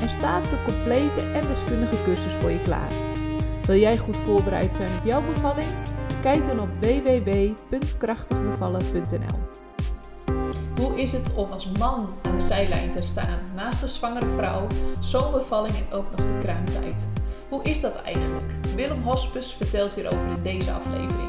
en staat er een complete en deskundige cursus voor je klaar. Wil jij goed voorbereid zijn op jouw bevalling? Kijk dan op www.krachtigbevallen.nl. Hoe is het om als man aan de zijlijn te staan naast een zwangere vrouw, zo'n bevalling en ook nog de kraamtijd? Hoe is dat eigenlijk? Willem Hospes vertelt hierover in deze aflevering.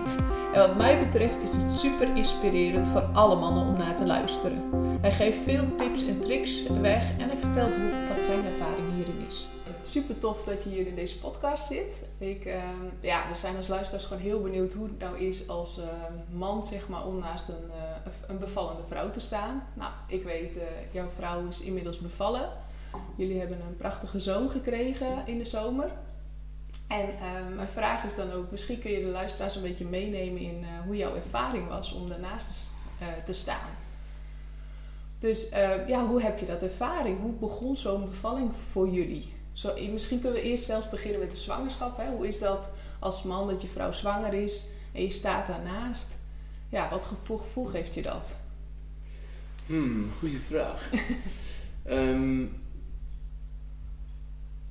En wat mij betreft is het super inspirerend voor alle mannen om naar te luisteren. Hij geeft veel tips en tricks weg en hij vertelt hoe, wat zijn ervaring hierin is. Super tof dat je hier in deze podcast zit. Ik, uh, ja, we zijn als luisteraars gewoon heel benieuwd hoe het nou is als uh, man zeg maar, om naast een, uh, een bevallende vrouw te staan. Nou, ik weet, uh, jouw vrouw is inmiddels bevallen. Jullie hebben een prachtige zoon gekregen in de zomer. En uh, mijn vraag is dan ook, misschien kun je de luisteraars een beetje meenemen in uh, hoe jouw ervaring was om daarnaast te, uh, te staan. Dus uh, ja, hoe heb je dat ervaring? Hoe begon zo'n bevalling voor jullie? Zo, misschien kunnen we eerst zelfs beginnen met de zwangerschap. Hè? Hoe is dat als man dat je vrouw zwanger is en je staat daarnaast? Ja, wat gevoel, gevoel geeft je dat? Hmm, goede vraag. um,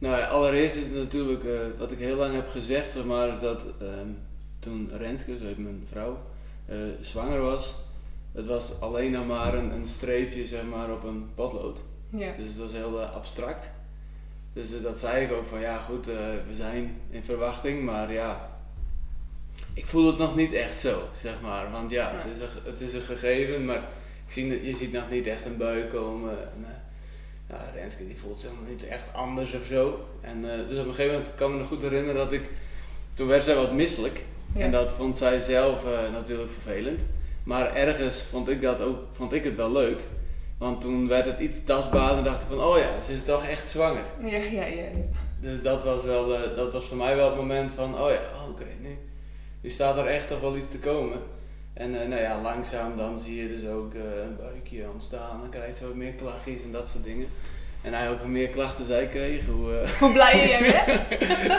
nou, allereerst is het natuurlijk uh, wat ik heel lang heb gezegd, zeg maar, is dat um, toen Renske, heet mijn vrouw, uh, zwanger was, het was alleen nog maar een, een, streepje zeg maar, op een potlood. Ja. Dus het was heel uh, abstract. Dus dat zei ik ook van ja goed, we zijn in verwachting, maar ja, ik voel het nog niet echt zo, zeg maar. Want ja, Ja. Het, is een, het is een gegeven, maar ik zie, je ziet nog niet echt een buik komen. En, eh, ja, Renske die voelt zich niet echt anders of zo. En, eh, dus op een gegeven moment kan ik me nog goed herinneren dat ik, toen werd zij wat misselijk. Ja. En dat vond zij zelf eh, natuurlijk vervelend. Maar ergens vond ik, dat ook, vond ik het wel leuk. Want toen werd het iets tastbaarder en dacht ik van, oh ja, ze is toch echt zwanger. Ja, ja, ja. ja. Dus dat was, wel, eh, dat was voor mij wel het moment van, oh ja, oké, nu, nu staat er echt toch wel iets te komen. En eh, nou ja, langzaam dan zie je dus ook eh, een buikje ontstaan, dan krijgt ze wat meer klachtjes en dat soort dingen. En eigenlijk hoe meer klachten zij kreeg, hoe, eh, Hoe blij jij werd?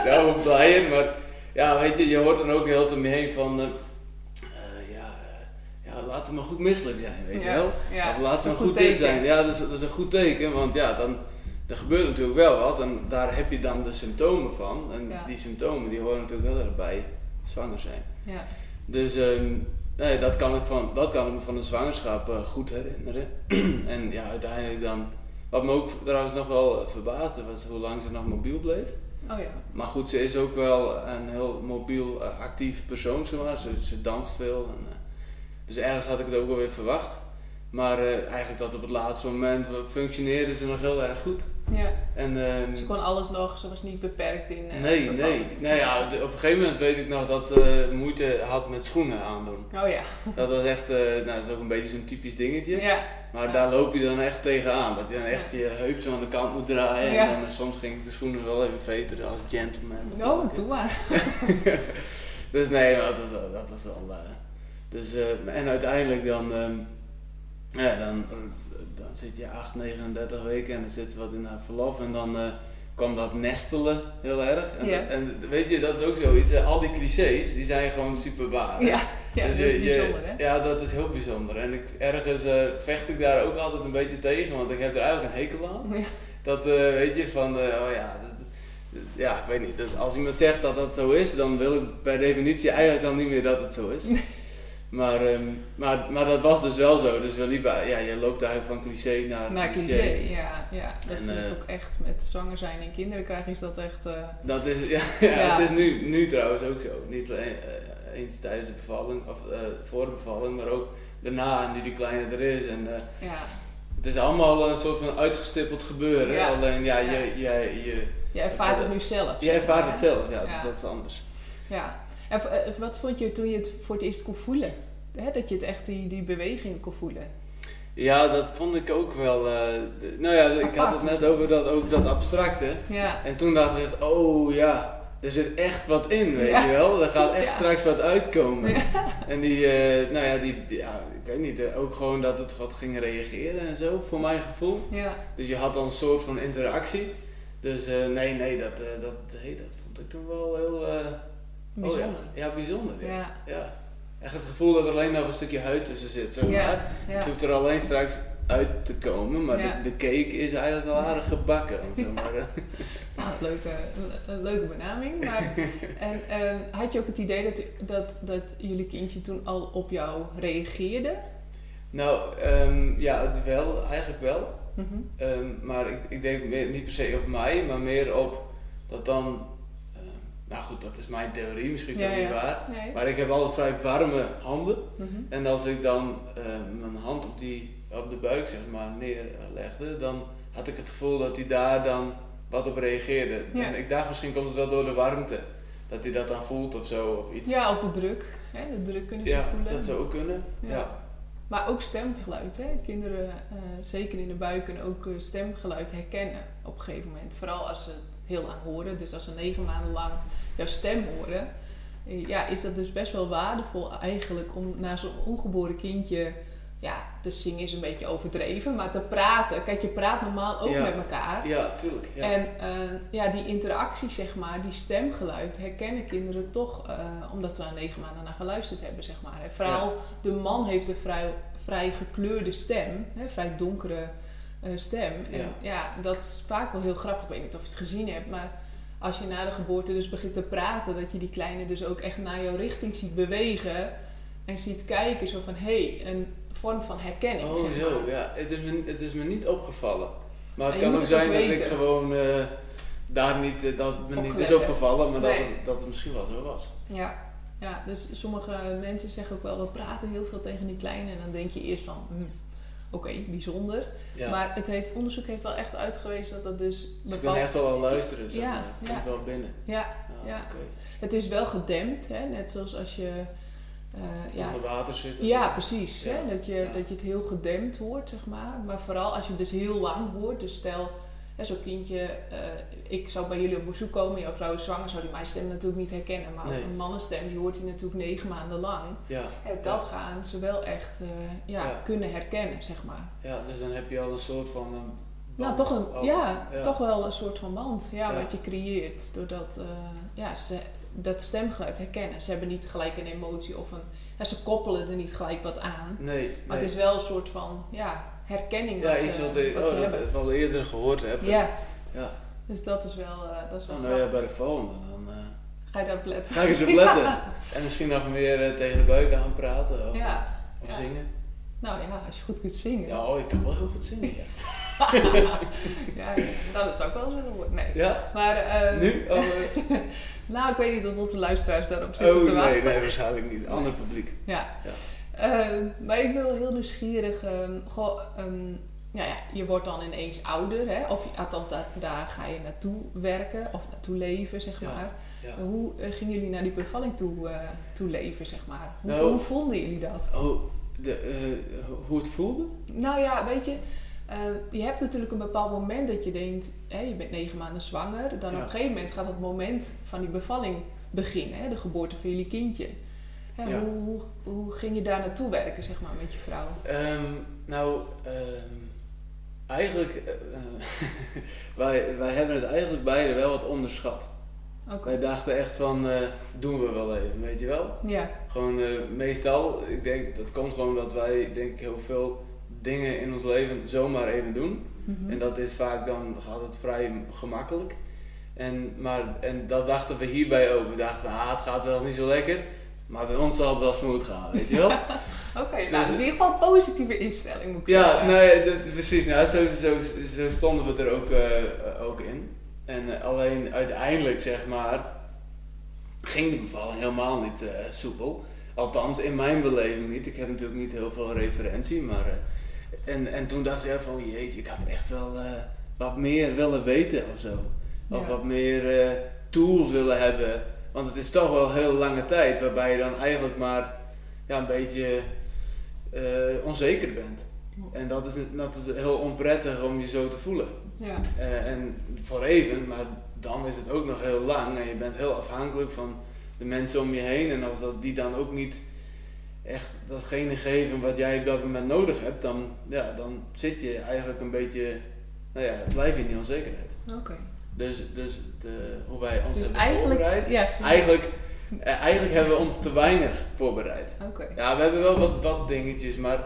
ja, hoe blijer. Maar ja, weet je, je hoort dan ook heel om je heen van, ja, ja, laat ze maar goed misselijk zijn, weet je wel. ja. Of laat ze maar goed dit teken. zijn. Ja, dat is, dat is een goed teken, want ja, dan, er gebeurt natuurlijk wel wat en daar heb je dan de symptomen van. En Ja. die symptomen die horen natuurlijk heel erg bij zwanger zijn. Ja. Dus ehm, nee, dat, kan ik van, dat kan ik me van de zwangerschap eh, goed herinneren. en ja, uiteindelijk dan, wat me ook trouwens nog wel verbaasde, was hoe lang ze nog mobiel bleef. Oh ja. Maar goed, ze is ook wel een heel mobiel, eh, actief persoon, zeg maar. Ze, ze danst veel. En, eh, dus ergens had ik het ook wel weer verwacht. Maar eh, eigenlijk tot op het laatste moment eh, functioneerde ze nog heel erg goed. ja. En, ehm, Ze kon alles nog, ze was niet beperkt in. eh, nee, bepaalde nee. Nou ja, op een gegeven moment weet ik nog dat ze moeite had met schoenen aandoen. Oh ja. Dat was echt, eh, nou dat is ook een beetje zo'n typisch dingetje. Ja. Maar Ja. daar loop je dan echt tegenaan. Dat je dan echt je heup zo aan de kant moet draaien. Ja. En dan, eh, soms ging ik de schoenen wel even veteren als gentleman. Oh, doe maar. Dus nee, maar dat was, wel- dat was wel. eh, dus, eh, en uiteindelijk dan, ehm, ja, dan, dan zit je 8, 39 weken en dan zit ze wat in haar verlof en dan eh, kwam dat nestelen heel erg. En, Ja. en weet je, dat is ook zoiets. eh, Al die clichés, die zijn gewoon super waar. Ja, ja Dus dat is je- je- bijzonder hè? Ja, dat is heel bijzonder. En ik, ergens eh, vecht ik daar ook altijd een beetje tegen, want ik heb er eigenlijk een hekel aan. Ja. Dat weet je, van, oh ja, dat, dat- ja, ik weet niet. Dat, als iemand zegt dat dat zo is, dan wil ik per definitie eigenlijk al niet meer dat het zo is. Maar, ehm, maar, maar dat was dus wel zo. Dus we liepen, ja, je loopt eigenlijk van cliché naar, Nou, cliché, ja, ja. Dat En, vind ik eh, ook echt. Met zwanger zijn en kinderen krijgen is dat echt... eh, Dat is, ja, ja, Ja. het is nu, nu trouwens ook zo. Niet alleen eh, eens tijdens de bevalling, of voor de bevalling, maar ook daarna, nu die kleine er is. En, ja. Het is allemaal een soort van uitgestippeld gebeuren. Ja. Alleen ja, Ja. je, jij, je, Je ervaart het nu zelf. je ervaart het zelf, ja, Ja. dus dat is anders. Ja. En eh, wat vond je toen je het voor het eerst kon voelen? Hè, dat je het echt die, die beweging kon voelen. Ja, dat vond ik ook wel. eh, nou ja, ik had het net over dat, ook dat abstracte. Ja. En toen dacht ik, oh ja, er zit echt wat in, weet Ja. je wel. Er gaat echt Ja. straks wat uitkomen. Ja. En die, eh, nou ja, die, ja, ik weet niet, ook gewoon dat het wat ging reageren en zo, voor mijn gevoel. Ja, Dus je had dan een soort van interactie. Dus nee, nee, dat, dat, nee, dat vond ik toen wel heel... eh, bijzonder. Oh, ja. ja, bijzonder. Ja. ja. Ja. Echt het gevoel dat er alleen nog een stukje huid tussen zit. Zeg maar. Ja, ja. Het hoeft er alleen straks uit te komen, maar Ja. de, de cake is eigenlijk al aardig gebakken. maar, eh. Nou, leuke, een leuke benaming. Maar, en ehm, had je ook het idee dat, dat, dat jullie kindje toen al op jou reageerde? Nou, ehm, ja, wel, eigenlijk wel. Mhm. Ehm, maar ik, ik denk meer, niet per se op mij, maar meer op dat dan. Nou goed, dat is mijn theorie, misschien is dat Ja, niet waar. Nee. Maar ik heb altijd vrij warme handen. Mhm. En als ik dan ehm, mijn hand op, die, op de buik zeg maar, neerlegde, dan had ik het gevoel dat hij daar dan wat op reageerde. En ik dacht misschien komt het wel door de warmte. Dat hij dat dan voelt of zo, of iets. Ja, of de druk. Hè? De druk kunnen ze Ja, voelen. dat zou ook kunnen. Ja. Ja. Maar ook stemgeluid. Hè? Kinderen, eh, zeker in de buik, kunnen ook eh, stemgeluid herkennen op een gegeven moment. Vooral als ze heel lang horen. Dus als ze negen maanden lang jouw stem horen. eh, Ja, is dat dus best wel waardevol eigenlijk om naar zo'n ongeboren kindje... Ja, te zingen is een beetje overdreven, maar te praten. Kijk, je praat normaal ook Ja. met elkaar. Ja, tuurlijk. Ja. En eh, ja, die interactie, zeg maar, die stemgeluid, herkennen kinderen toch, eh, omdat ze na negen maanden naar geluisterd hebben, zeg maar. Vooral de man heeft een vrij, vrij gekleurde stem, hè, vrij donkere eh, stem. En Ja. ja. dat is vaak wel heel grappig. Ik weet niet of je het gezien hebt, maar als je na de geboorte dus begint te praten, dat je die kleine dus ook echt naar jouw richting ziet bewegen. En ziet kijken, zo van, hé, hey, een vorm van herkenning, Oh, zeg zo, maar. ja. Het is, me, het is me niet opgevallen. Maar het kan ook het ook zijn dat ik gewoon eh, daar niet, eh, dat me niet is opgevallen, maar dat, het, dat het misschien wel zo was. Ja, ja, dus sommige mensen zeggen ook wel, we praten heel veel tegen die kleine. En dan denk je eerst van, hm, oké, bijzonder. Ja. Maar het heeft, onderzoek heeft wel echt uitgewezen dat dat dus dus ik ben bepaald... echt wel aan het luisteren, zeg Ja, maar. Het ja. komt wel binnen. Ja, Ja, Ja. het is wel gedempt, hè? net zoals als je... eh, ja, Onder water zitten. ja, precies. Hè? Dat, je, dat je het heel gedempt hoort, zeg maar. Maar vooral als je het dus heel lang hoort. Dus stel, zo'n kindje... eh, ik zou bij jullie op bezoek komen. Jouw vrouw is zwanger, zou die mijn stem natuurlijk niet herkennen. Maar Nee. een mannenstem, die hoort hij natuurlijk negen maanden lang. Ja, dat gaan ze wel echt eh, ja, Ja. kunnen herkennen, zeg maar. ja, dus dan heb je al een soort van... eh, Nou, toch, een, ook. ja, toch wel een soort van band ja, wat je creëert. Doordat ja, ze dat stemgeluid herkennen. Ze hebben niet gelijk een emotie of een... Ja, ze koppelen er niet gelijk wat aan. Nee, Maar nee. het is wel een soort van ja, herkenning ja, wat iets ze, wat, ik wat oh, ze dat hebben. ik wel eerder gehoord heb. Ja, ja. dus dat is wel, eh, dat is wel Nou, nou ja, bij de volgende dan... eh, Ga je daarop letten? Ga ik eens op letten. En misschien nog meer eh, tegen de buik aan praten of, Ja, of ja. zingen. nou ja, als je goed kunt zingen. Ja, oh, ik kan wel heel goed zingen. Ja, ja, ja, dat zou ik wel worden. Nee. ja Maar, eh, nu? Oh, Nou, ik weet niet of onze luisteraars daarop zitten oh te nee, wachten. nee, waarschijnlijk niet. Ander publiek. Ja. Ja. Eh, maar ik ben wel heel nieuwsgierig. ehm, goh, ehm, ja, ja, je wordt dan ineens ouder, hè? of althans daar, daar ga je naartoe werken of naartoe leven, zeg maar. Ja. Hoe eh, gingen jullie naar die bevalling toe, eh, toe leven, zeg maar? Hoe, Nou- hoe vonden jullie dat? Oh, de, eh, hoe het voelde? Nou ja, weet je, je hebt natuurlijk een bepaald moment dat je denkt, hè, je bent negen maanden zwanger. Dan Ja. op een gegeven moment gaat het moment van die bevalling beginnen, hè, de geboorte van jullie kindje. Hè, Ja. hoe, hoe, hoe ging je daar naartoe werken, zeg maar, met je vrouw? Ehm, nou, ehm, eigenlijk, eh, wij, wij hebben het eigenlijk beide wel wat onderschat. Oké. Wij dachten echt van, eh, doen we wel even, weet je wel? Ja, Gewoon eh, meestal, ik denk, dat komt gewoon dat wij denk ik heel veel dingen in ons leven zomaar even doen. mhm. En dat is vaak dan, gaat het vrij gemakkelijk. En, maar, en dat dachten we hierbij ook. We dachten, van, ah, het gaat wel niet zo lekker. Maar bij ons zal het wel smooth gaan, weet je wel? Oké, nou, Dus- dat is in ieder geval een positieve instelling, moet ik ja, zeggen. nee, dat- precies. Nou, zo, zo, zo stonden we er ook, eh, ook in. En eh, alleen uiteindelijk, zeg maar, ging de bevalling helemaal niet eh, soepel. Althans, in mijn beleving niet. Ik heb natuurlijk niet heel veel referentie, maar... en, en toen dacht ik echt van, jeetje, ik had echt wel wat meer willen weten of zo. Of Ja. wat meer tools willen hebben. Want het is toch wel heel lange tijd waarbij je dan eigenlijk maar ja, een beetje eh, onzeker bent. En dat is, dat is heel onprettig om je zo te voelen. Ja, Eh, en voor even, maar dan is het ook nog heel lang en je bent heel afhankelijk van de mensen om je heen. En als dat, die dan ook niet echt datgene geven wat jij op dat moment nodig hebt, dan, ja, dan zit je eigenlijk een beetje, nou ja, blijf je in die onzekerheid. Oké. Dus, dus de, hoe wij ons Dus hebben eigenlijk, voorbereid, ja, eigenlijk, eh, eigenlijk hebben we ons te weinig voorbereid. Oké. Ja, we hebben wel wat, wat dingetjes, maar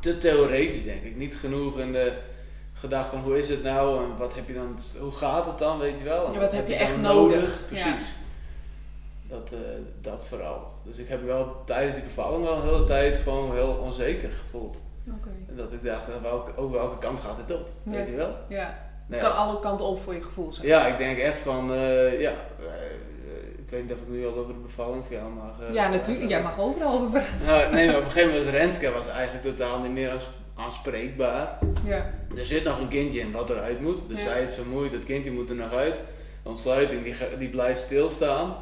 te theoretisch denk ik. Niet genoeg in de gedachte van hoe is het nou en wat heb je dan, hoe gaat het dan, weet je wel. En Ja, wat heb je echt nodig? Precies. Ja. Dat, eh, dat vooral. Dus ik heb wel tijdens die bevalling wel een hele tijd gewoon heel onzeker gevoeld. Oké. En dat ik dacht, welke, over welke kant gaat dit op? Ja. Weet je wel? Ja. Het kan alle kanten op voor je gevoel zijn. Ja, ik denk echt van, eh, ja, eh, ik weet niet of ik nu al over de bevalling voor jou mag. eh, Ja, natuurlijk. Jij mag overal over praten. Nou, nee, maar op een gegeven moment was Renske was eigenlijk totaal niet meer als aanspreekbaar. Ja. Er zit nog een kindje in wat eruit moet. Dus Ja. zij is vermoeid, het kindje moet er nog uit. De ontsluiting die, die blijft stilstaan.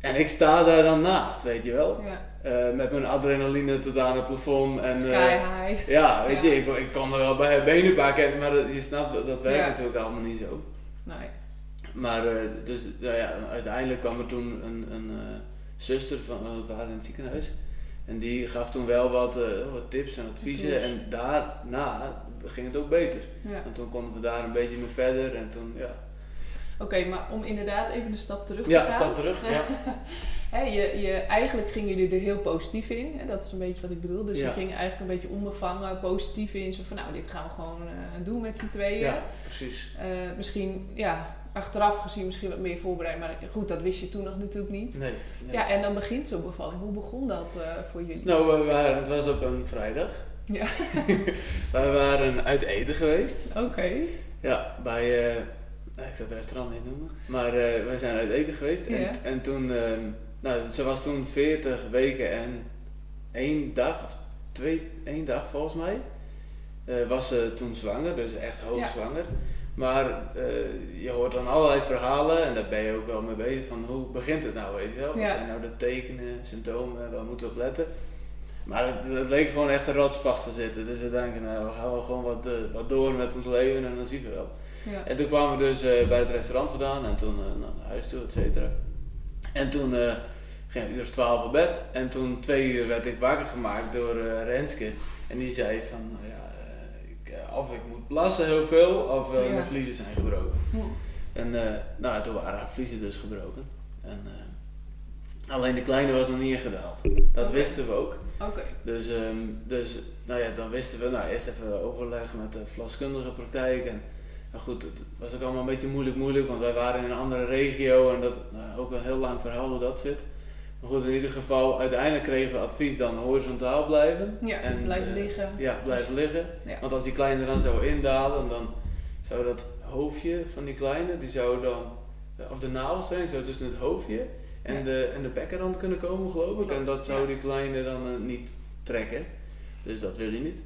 En ik sta daar dan naast, weet je wel. Ja. Eh, met mijn adrenaline tot aan het plafond. En, Sky eh, high. ja, weet Ja. je, ik, ik kon er wel bij benen pakken, maar dat- je snapt, dat, dat werkt Ja. natuurlijk allemaal niet zo. Nee. Maar eh, dus, nou ja, uiteindelijk kwam er toen een, een zuster van, want we waren in het ziekenhuis. En die gaf toen wel wat, eh, wat tips en adviezen. Tips. En daarna ging het ook beter. Ja. En toen konden we daar een beetje mee verder. En toen, ja. Oké, maar om inderdaad even een stap terug te Ja, gaan. stap terug. Ja. Hè, je, je, eigenlijk gingen jullie er heel positief in. Hè? Dat is een beetje wat ik bedoel. Dus Ja. je ging eigenlijk een beetje onbevangen, positief in. Zo van, nou, dit gaan we gewoon eh, doen met z'n tweeën. ja, precies. Eh, misschien, ja, achteraf gezien misschien wat meer voorbereid. Maar goed, dat wist je toen nog natuurlijk niet. Nee, nee. Ja, en dan begint zo'n bevalling. Hoe begon dat eh, voor jullie? Nou, we waren, het was op een vrijdag. Ja. we waren uit eten geweest. Oké. Ja, bij, nou, ik zal het restaurant niet noemen, maar wij zijn uit eten geweest. En, Ja. en toen, ehm, nou, ze was toen 40 weken en één dag, of twee, één dag volgens mij, eh, was ze toen zwanger, dus echt hoogzwanger. Maar eh, je hoort dan allerlei verhalen en daar ben je ook wel mee bezig van hoe begint het nou, weet je wel? Wat Ja. zijn nou de tekenen, symptomen, waar moeten we op letten? Maar het, het leek gewoon echt een rots vast te zitten. Dus we denken, nou, we gaan wel gewoon wat, eh, wat door met ons leven en dan zien we wel. Ja. En toen kwamen we dus bij het restaurant vandaan en toen naar huis toe, et cetera. En toen ging ik een uur of twaalf op bed. En toen twee uur werd ik wakker gemaakt door eh, Renske. En die zei van, nou ja, eh, ik, eh, of ik moet plassen heel veel, of Ja. mijn vliezen zijn gebroken. En nou, toen waren haar vliezen dus gebroken. En, alleen de kleine was nog niet ingedaald. Dat wisten we ook. Oké. Dus, ehm, dus nou ja, dan wisten we, nou eerst even overleggen met de verloskundige praktijk. En, en goed, het was ook allemaal een beetje moeilijk, moeilijk, want wij waren in een andere regio en dat, nou, ook een heel lang verhaal hoe dat zit. Maar goed, in ieder geval, uiteindelijk kregen we advies dan horizontaal blijven. Ja, En, blijven eh, liggen. Ja, blijven liggen. Ja. Want als die kleine dan zou indalen, dan zou dat hoofdje van die kleine, die zou dan, eh, of de navelstreng zou tussen het hoofdje en, Ja. de, en de bekkenrand kunnen komen, geloof ik. En dat zou ja. die kleine dan eh, niet trekken. Dus dat wil je niet.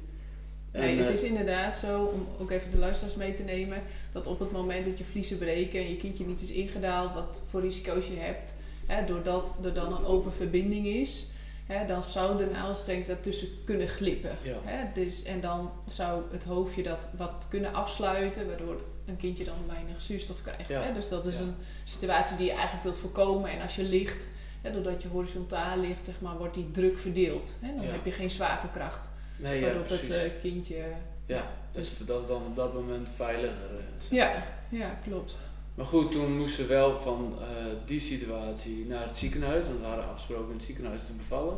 Nee, En, het eh, is inderdaad zo, om ook even de luisteraars mee te nemen, dat op het moment dat je vliezen breken en je kindje niet is ingedaald, wat voor risico's je hebt, hè, doordat er dan een open verbinding is, hè, dan zou de naaldstreng daartussen kunnen glippen. Ja. Hè, dus, en dan zou het hoofdje dat wat kunnen afsluiten, waardoor een kindje dan weinig zuurstof krijgt. Ja. Hè? Dus dat is Ja. een situatie die je eigenlijk wilt voorkomen. En als je ligt, hè, doordat je horizontaal ligt, zeg maar, wordt die druk verdeeld. Hè? Dan Ja. heb je geen zwaartekracht. nee, ja, waarop het eh, kindje ja, dus dat is dan op dat moment veiliger. eh, Ja, ja, klopt. Maar goed, toen moesten we wel van eh, die situatie naar het ziekenhuis. Want we hadden afgesproken in het ziekenhuis te bevallen.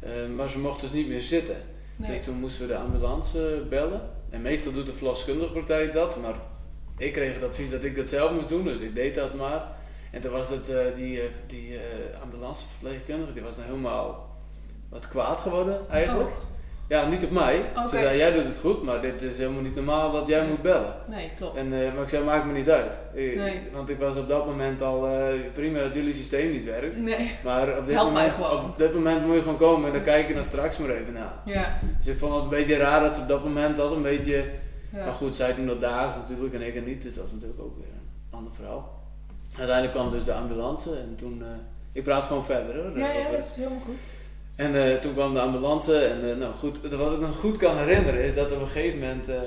Eh, maar ze mocht dus niet meer zitten. Nee. Dus toen moesten we de ambulance bellen. En meestal doet de verloskundige partij dat. Maar ik kreeg het advies dat ik dat zelf moest doen. Dus ik deed dat maar. En toen was het, eh, die, die ambulanceverpleegkundige, die was dan helemaal wat kwaad geworden eigenlijk. Oh, Ja, niet op mij. Ze zei, jij doet het goed, maar dit is helemaal niet normaal dat jij Nee. moet bellen. nee, klopt. En, eh, maar ik zei, maakt me niet uit. Ik- Nee. Want ik was op dat moment al eh, prima dat jullie systeem niet werkt. Nee, Maar op dit, Help mij moment, gewoon. op dit moment moet je gewoon komen en dan kijk je dan straks maar even na. ja. Dus ik vond het een beetje raar dat ze op dat moment dat een beetje... ja. Maar goed, zij doen dat dagen natuurlijk en ik het niet, dus dat is natuurlijk ook weer een ander verhaal. Uiteindelijk kwam dus de ambulance en toen... eh, ik praat gewoon verder hoor. Ja, ja, dat is helemaal goed. En eh, toen kwam de ambulance en eh, nou goed, wat ik me goed kan herinneren is dat op een gegeven moment, eh,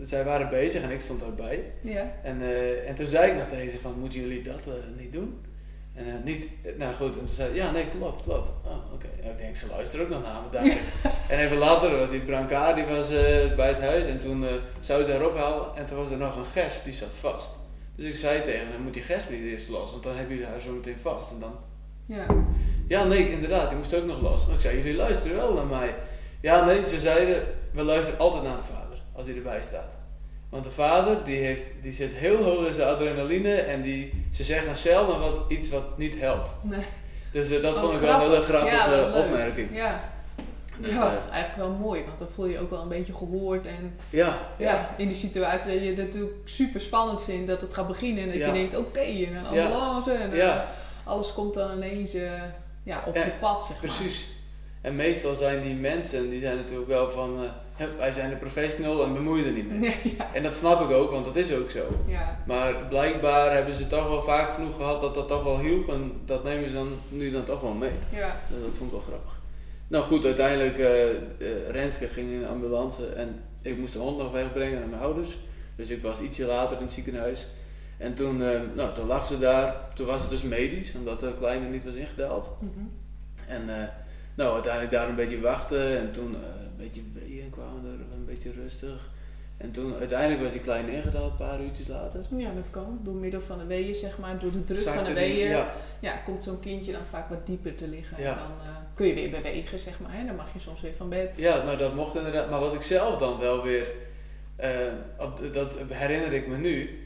zij waren bezig en ik stond daarbij. Ja. En, en toen zei ik nog tegen ze van, moeten jullie dat niet doen? En niet, nou goed, en toen zei ja nee, klopt, klopt. Oh, oké. Ik denk, ze luisteren ook nog naar me. ik. En even later was die Brancard, die was bij het huis en toen zou ze erop halen en toen was er nog een gesp, die zat vast. Dus ik zei tegen hem, moet die gesp niet eerst los, want dan heb je haar zo meteen vast. En dan, Ja. Ja nee, inderdaad, die moest ook nog los. Maar ik zei, jullie luisteren wel naar mij. Ja nee, ze zeiden, we luisteren altijd naar de vader, als hij erbij staat. Want de vader, die, heeft, die zit heel hoog in zijn adrenaline en die, ze zeggen zelden wat, iets wat niet helpt. Nee. Dus eh, dat Wat vond ik wel een hele grappig. grappige Ja, opmerking. Ja. Dus, ja, eh, eigenlijk wel mooi, want dan voel je je ook wel een beetje gehoord. En ja, ja, in die situatie dat je het natuurlijk super spannend vindt dat het gaat beginnen. En dat je denkt, oké, en een ambulance. En ja, alles komt dan ineens ja, op Ja, je pad, zeg maar. precies. En meestal zijn die mensen, die zijn natuurlijk wel van, eh, "Hup, wij zijn de professional en bemoei je er niet mee. Nee, ja. En dat snap ik ook, want dat is ook zo. ja. Maar blijkbaar hebben ze toch wel vaak genoeg gehad dat dat toch wel hielp en dat nemen ze dan nu dan toch wel mee. Ja. Dus dat vond ik wel grappig. Nou goed, uiteindelijk, eh, Renske ging in de ambulance en ik moest de hond nog wegbrengen naar mijn ouders. Dus ik was ietsje later in het ziekenhuis. En toen, eh, nou, toen lag ze daar. Toen was het dus medisch, omdat de kleine niet was ingedaald. Mhm. En eh, nou, uiteindelijk daar een beetje wachten en toen eh, een beetje weeën kwamen er, een beetje rustig. En toen uiteindelijk was die kleine ingedaald, een paar uurtjes later. Ja, dat kan. Door middel van de weeën, zeg maar. Door de druk van de weeën. Ja. Ja, komt zo'n kindje dan vaak wat dieper te liggen. Ja. En dan kun je weer bewegen, zeg maar. Hè? Dan mag je soms weer van bed. ja, nou dat mocht inderdaad. Maar wat ik zelf dan wel weer, dat herinner ik me nu.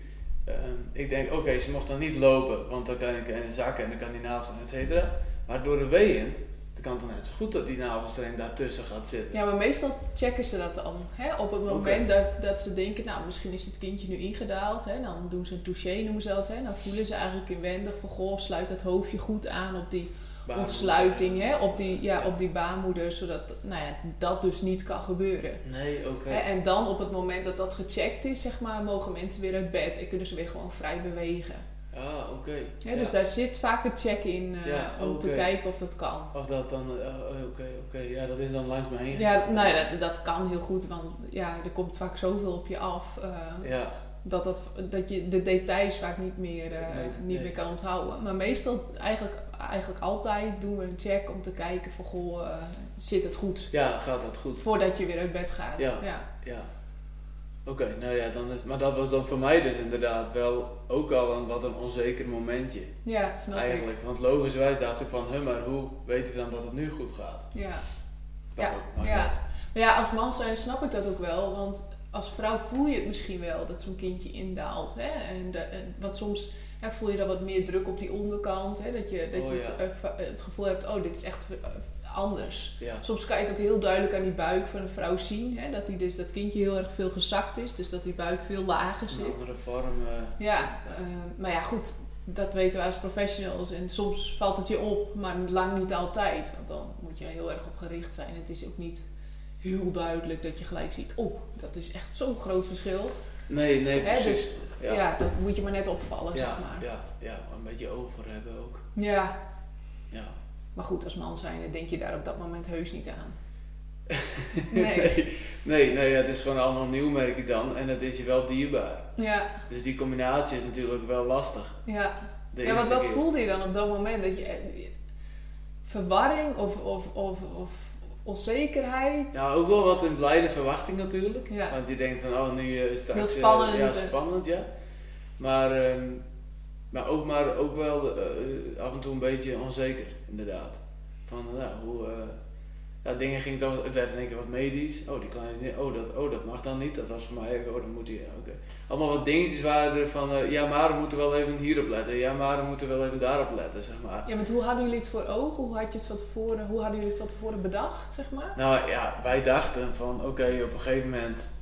Eh, ik denk, oké, ze mocht dan niet lopen, want dan kan ik in de zakken en dan kan die navelstreng, et cetera. Maar door de weeën, dan kan het dan net zo goed dat die navelstreng daartussen gaat zitten. Ja, maar meestal checken ze dat dan. Hè? Op het moment dat, dat ze denken, nou, misschien is het kindje nu ingedaald. Hè? Dan doen ze een touché, noemen ze dat. Hè? Dan voelen ze eigenlijk inwendig van, goh, sluit dat hoofdje goed aan op die ontsluiting. Hè? Op, die, ja, op die baarmoeder, zodat nou ja, dat dus niet kan gebeuren. Nee, oké. En dan op het moment dat dat gecheckt is, zeg maar, mogen mensen weer uit bed en kunnen ze weer gewoon vrij bewegen. Ah, oké. Hè, Ja. Dus daar zit vaak een check in eh, Ja, om te kijken of dat kan. Of dat dan, eh, oh, oké, oké, ja, dat is dan langs me heen. Ja, nou ja, dat, dat kan heel goed, want ja, er komt vaak zoveel op je af. eh, Ja, dat, dat, dat je de details vaak niet meer, eh, Nee, niet nee. meer kan onthouden. Maar meestal, eigenlijk, eigenlijk altijd doen we een check om te kijken van, goh, eh, zit het goed? ja, gaat dat goed? Voordat je weer uit bed gaat. Ja. ja. Ja. Oké, nou ja, dan is, maar dat was dan voor mij dus inderdaad wel ook al een wat een onzeker momentje. Ja, snap eigenlijk. Want logischwijs dacht ik van, huh, maar hoe weten we dan dat het nu goed gaat? ik. Ja. Dat Ja, ja. Maar ja, als man zijn snap ik dat ook wel. Want als vrouw voel je het misschien wel dat zo'n kindje indaalt. Hè? En, de, en want soms hè, voel je dan wat meer druk op die onderkant. Hè? Dat je, dat Oh, je het, ja. eh, va- het gevoel hebt, oh, dit is echt eh, anders. Ja, Soms kan je het ook heel duidelijk aan die buik van een vrouw zien. Hè? Dat, die dus, dat kindje heel erg veel gezakt is. Dus dat die buik veel lager een zit. andere vorm. eh, Ja, eh, maar ja, goed. Dat weten wij als professionals. En soms valt het je op, maar lang niet altijd. Want dan moet je er heel erg op gericht zijn. Het is ook niet heel duidelijk dat je gelijk ziet... Oh, dat is echt zo'n groot verschil. nee, nee, Hè, precies. dus ja. dat moet je maar net opvallen, ja, zeg maar. ja, ja, een beetje over hebben ook. Ja, Ja. maar goed, als man zijn denk je daar op dat moment heus niet aan. Nee. nee, nee, nee, het is gewoon allemaal nieuw merk ik dan. En het is je wel dierbaar. Ja, Dus die combinatie is natuurlijk wel lastig. ja. Ja, want wat keer. voelde je dan op dat moment? Dat je... eh, Verwarring of, of, of, of onzekerheid? Nou, ook wel wat een blijde verwachting natuurlijk. Ja. Want je denkt van, oh, nu eh, straks... Heel eh, spannend, ja, eh. spannend, ja. Maar, ehm, maar, ook, maar ook wel af en toe een beetje onzeker, inderdaad. Van, nou, hoe... ja, dingen gingen toch... Het werd in één keer wat medisch. Oh, die kleine is niet... Oh dat, oh, dat mag dan niet. Dat was voor mij... Oh, dan moet hij... ja, Oké. Allemaal wat dingetjes waren er van... eh, ja, maar we moeten wel even hierop letten. Ja, maar we moeten wel even daarop letten, zeg maar. Ja, want hoe hadden jullie het voor ogen? Hoe, had je het van tevoren, hoe hadden jullie het van tevoren bedacht, zeg maar? Nou ja, wij dachten van oké, op een gegeven moment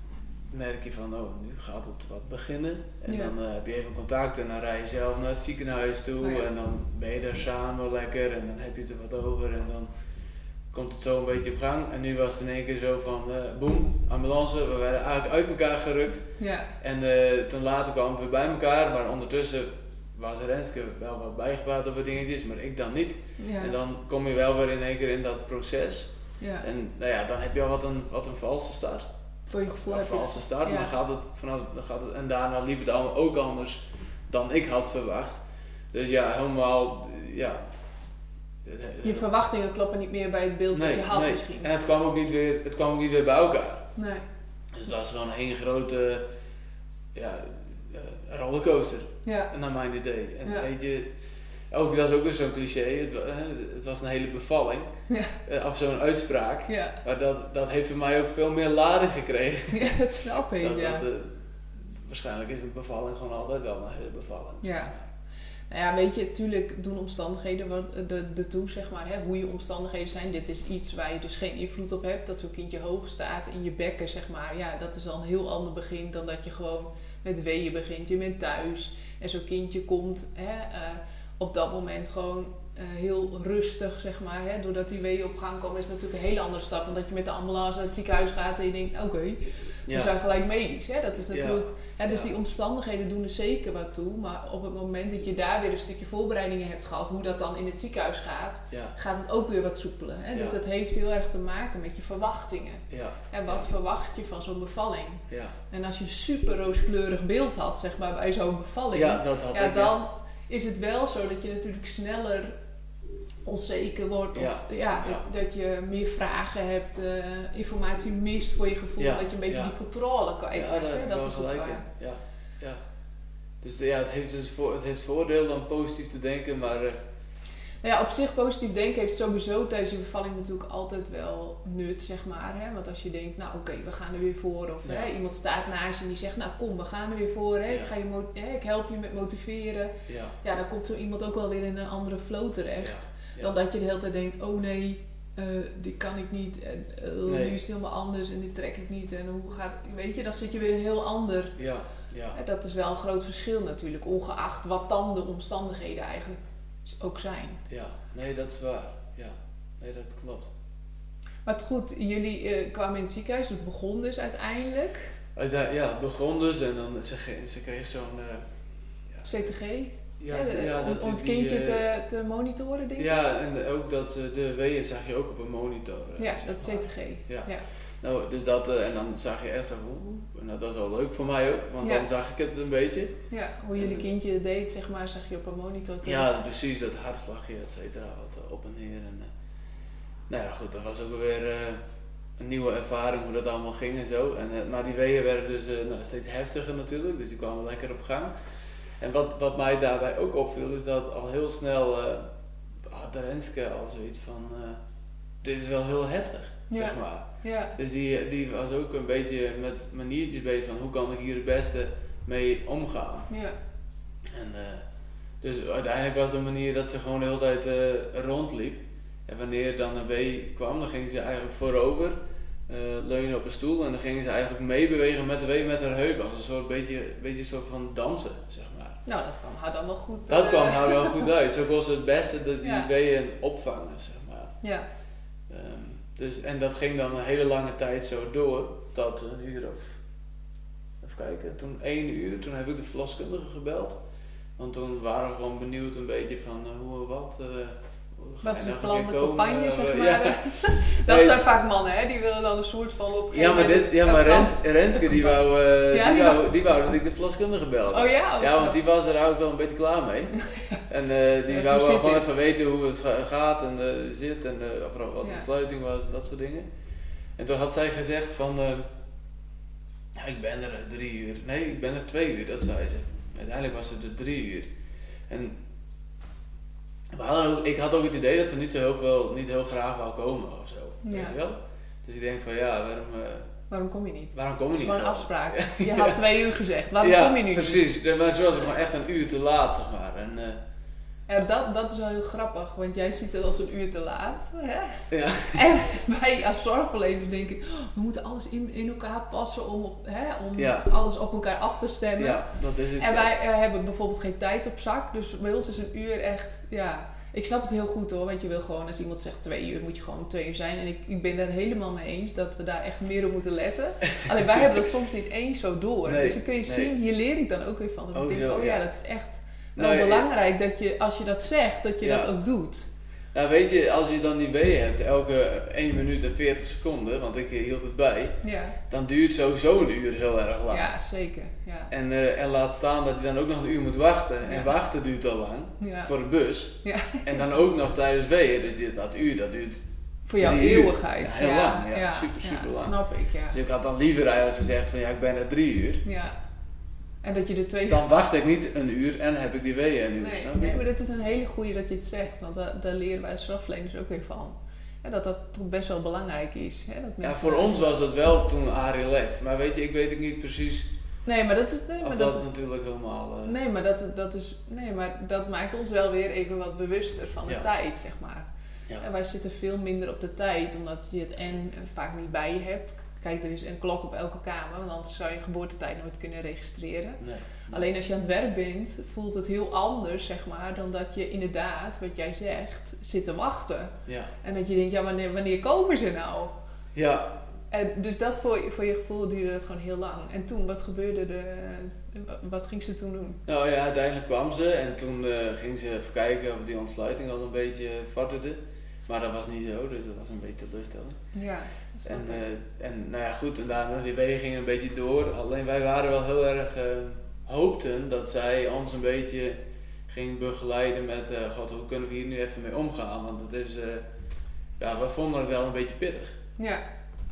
merk je van oh, nu gaat het wat beginnen. En Ja. dan eh, heb je even contact en dan rij je zelf naar het ziekenhuis toe Oh ja. en dan ben je daar samen lekker en dan heb je het er wat over en dan komt het zo een beetje op gang. En nu was het in één keer zo van eh boem, ambulance, we werden eigenlijk uit elkaar gerukt. Ja, En eh, toen later kwamen we weer bij elkaar, maar ondertussen was Renske wel wat bijgepraat over dingetjes, maar ik dan niet. ja, En dan kom je wel weer in één keer in dat proces. ja. En nou ja, dan heb je al wat een, wat een valse start. Voor je gevoel je... valse start. ja. Maar gaat het, vanaf, dan gaat het, en daarna liep het allemaal ook anders dan ik had verwacht. Dus ja, helemaal, ja. Je verwachtingen kloppen niet meer bij het beeld nee, wat je had nee. misschien. En het kwam, ook niet weer, het kwam ook niet weer bij elkaar. Nee. Dus het was gewoon één grote ja, eh, rollercoaster, Ja. naar mijn idee. En Ja. weet je, ook, dat is ook weer zo'n cliché, het, het was een hele bevalling. Ja. Eh, of zo'n uitspraak. Ja. Maar dat, dat heeft voor mij ook veel meer lading gekregen. ja, dat snap ik, Dat, ja. dat, eh, waarschijnlijk is een bevalling gewoon altijd wel een hele bevalling. Ja. Nou ja, weet je, tuurlijk doen omstandigheden de, de toe, zeg maar. Hè, hoe je omstandigheden zijn. Dit is iets waar je dus geen invloed op hebt. Dat zo'n kindje hoog staat in je bekken, zeg maar. Ja, dat is al een heel ander begin dan dat je gewoon met weeën begint. Je bent thuis en zo'n kindje komt hè, eh, op dat moment gewoon heel rustig, zeg maar. Hè. Doordat die weeën op gang komen is het natuurlijk een hele andere start dan dat je met de ambulance naar het ziekenhuis gaat en je denkt, oké, we Ja. zijn gelijk medisch. Hè. Dat is Ja. natuurlijk... Hè, dus Ja. die omstandigheden doen er zeker wat toe. Maar op het moment dat je daar weer een stukje voorbereidingen hebt gehad, hoe dat dan in het ziekenhuis gaat, gaat het ook weer wat soepeler. Hè? Dus dat heeft heel erg te maken met je verwachtingen. En wat verwacht je van zo'n bevalling? ja. En als je een super rooskleurig beeld had, zeg maar, bij zo'n bevalling, ja, dat had ja, ik. dan is het wel zo dat je natuurlijk sneller onzeker wordt. Of Ja. ja, dat, dat je meer vragen hebt, eh, informatie mist voor je gevoel. Ja. Dat je een beetje Ja. die controle ja, kwijtraakt. ik dat wel is het waar. Ja, ja. Dus ja, het heeft, dus voor, het heeft voordeel om positief te denken, maar eh, Nou ja, op zich positief denken heeft sowieso tijdens je bevalling natuurlijk altijd wel nut, zeg maar. Hè? Want als je denkt, nou oké, we gaan er weer voor. Of Ja. hè, iemand staat naast je en die zegt, nou kom, we gaan er weer voor. Hè? Ik, Ja. ga je hè, ik help je met motiveren. ja. Ja, dan komt zo iemand ook wel weer in een andere flow terecht. Dan dat je de hele tijd denkt, oh nee, eh die kan ik niet. En, eh, Nee. Nu is het helemaal anders en dit trek ik niet. En hoe gaat Weet je, dan zit je weer in een heel ander... Ja, ja, hè, Dat is wel een groot verschil natuurlijk. Ongeacht wat dan de omstandigheden eigenlijk ook zijn. ja. Nee, dat is waar. Ja, nee, dat klopt. Maar goed, jullie eh, kwamen in het ziekenhuis. Het begon dus uiteindelijk. Uite- Ja, het begon dus en dan ze, ze kreeg zo'n... CTG. Ja, de- ja, om, het kindje eh, te, te monitoren, denk ik. Ja, en ook dat ze de weeën zag je ook op een monitor. eh, Ja, dat. CTG. Ja. Ja. Nou, dus dat, eh, en dan zag je echt zo, en dat was wel leuk voor mij ook, want dan zag ik het een beetje. Ja, hoe jullie kindje deed, zeg maar, zag je op een monitor terug. Ja, precies, dat hartslagje, et cetera, wat eh, op en neer. En, eh, nou ja, goed, dat was ook weer eh, een nieuwe ervaring hoe dat allemaal ging en zo. En, eh, maar die weeën werden dus eh, nou, steeds heftiger natuurlijk, dus die kwamen lekker op gang. En wat, wat mij daarbij ook opviel, is dat al heel snel eh had Renske al zoiets van, eh, dit is wel heel heftig, Ja. zeg maar. Ja, Dus die, die was ook een beetje met maniertjes bezig van hoe kan ik hier het beste mee omgaan. ja. En, eh, dus uiteindelijk was de manier dat ze gewoon de hele tijd rondliep. En wanneer dan een wee kwam, dan ging ze eigenlijk voorover, eh, leunen op een stoel. En dan ging ze eigenlijk meebewegen met de wee met haar heup. Als een soort beetje, beetje een soort van dansen, zeg maar. Nou, dat kwam haar dan wel goed. Dat eh, kwam haar wel goed uit. Zo ze het beste de, die weeën opvangen, zeg maar. Ja, Ehm, dus, en dat ging dan een hele lange tijd zo door, tot een uur of, even kijken, toen één uur, toen heb ik de verloskundige gebeld. Want toen waren we gewoon benieuwd een beetje van eh, hoe wat. ga wat is het plan, de campagne, Eh, zeg ja. maar. dat Nee. zijn vaak mannen, hè? Die willen dan een soort van op Ja, maar, dit, ja, maar Rens, Renske die wou, eh, Ja, die, die wou, die wou dat ik de verloskundige belde. Oh ja? Ja, want die was er eigenlijk wel een beetje klaar mee. En eh, die Ja, wou wel gewoon dit. even weten hoe het ga- gaat en zit en vooral wat de Ja. ontsluiting was en dat soort dingen. En toen had zij gezegd van, ja, ik ben er drie uur. Nee, ik ben er twee uur, dat zei ze. Uiteindelijk was het er drie uur. En we hadden ook, ik had ook het idee dat ze niet zo heel veel, niet heel graag wou komen of zo. Ja. Weet je wel? Dus ik denk van ja, waarom, eh, Waarom kom je niet? waarom kom Het je is niet? gewoon een gewoon? afspraak. Je had twee uur gezegd. Waarom ja, kom je nu precies. niet? Ja, Maar ze was gewoon echt een uur te laat, zeg maar. En, eh, Ja, dat, dat is wel heel grappig, want jij ziet het als een uur te laat. Hè? ja. En wij als zorgverleners denken, oh, we moeten alles in, in elkaar passen om, op, hè, om Ja. alles op elkaar af te stemmen. ja, dat is het. En wij eh, hebben bijvoorbeeld geen tijd op zak, dus bij ons is een uur echt, ja... Ik snap het heel goed hoor, want je wil gewoon, als iemand zegt twee uur, moet je gewoon twee uur zijn. En ik, ik ben daar helemaal mee eens dat we daar echt meer op moeten letten. Alleen wij hebben dat soms niet eens zo door. Nee, dus dan kun je nee. zien, hier leer ik dan ook weer van. Dat Oh, ik denk, zo, oh ja, ja. dat is echt wel Nou, ja, belangrijk dat je, als je dat zegt, dat je Ja. dat ook doet. Nou weet je, als je dan die weeën hebt, elke 1 minuut en 40 seconden, want ik hield het bij, Ja, dan duurt sowieso een uur heel erg lang. ja zeker. Ja. En, eh, en laat staan dat je dan ook nog een uur moet wachten. En Ja. wachten duurt al lang Ja. voor de bus. Ja. En dan ook nog tijdens weeën. Dus die- dat uur, dat duurt. Voor jouw eeuwigheid. Ja, heel lang. Ja, super, super dat lang. snap ik, ja. Dus ik had dan liever eigenlijk gezegd van ja, ik ben er drie uur. ja. En dat je twee... Dan wacht ik niet een uur en heb ik die weeën een uur. Nee, maar dat is een hele goeie dat je het zegt. Want daar, daar leren wij als strafverleners ook weer van. Ja, dat dat toch best wel belangrijk is. Hè? Dat Ja, voor ons was dat wel toen Arie legt. Maar weet je, ik weet ook niet precies Nee, maar dat is... Nee, maar dat, dat, natuurlijk helemaal... eh, nee, maar dat, dat is... Nee, maar dat maakt ons wel weer even wat bewuster van de Ja. tijd, zeg maar. Ja. En wij zitten veel minder op de tijd, omdat je het en vaak niet bij je hebt. Kijk, er is een klok op elke kamer, want anders zou je geboortetijd nooit kunnen registreren. nee. Alleen als je aan het werk bent, voelt het heel anders, zeg maar, dan dat je inderdaad, wat jij zegt, zit te wachten. Ja. En dat je denkt, ja, wanneer, wanneer komen ze nou? Ja, En dus dat voor, je- voor je gevoel duurde dat gewoon heel lang. En toen, wat gebeurde er? Wat ging ze toen doen? nou ja, uiteindelijk kwam ze en toen eh, ging ze even kijken of die ontsluiting al een beetje vorderde. Maar dat was niet zo, dus dat was een beetje teleurstellend. Ja, dat snap En, eh, en nou ja, goed, en daarna die wegen gingen een beetje door. Alleen wij waren wel heel erg, eh, hoopten dat zij ons een beetje ging begeleiden met, eh, god, hoe kunnen we hier nu even mee omgaan? Want het is, eh, ja, we vonden het wel een beetje pittig. Ja,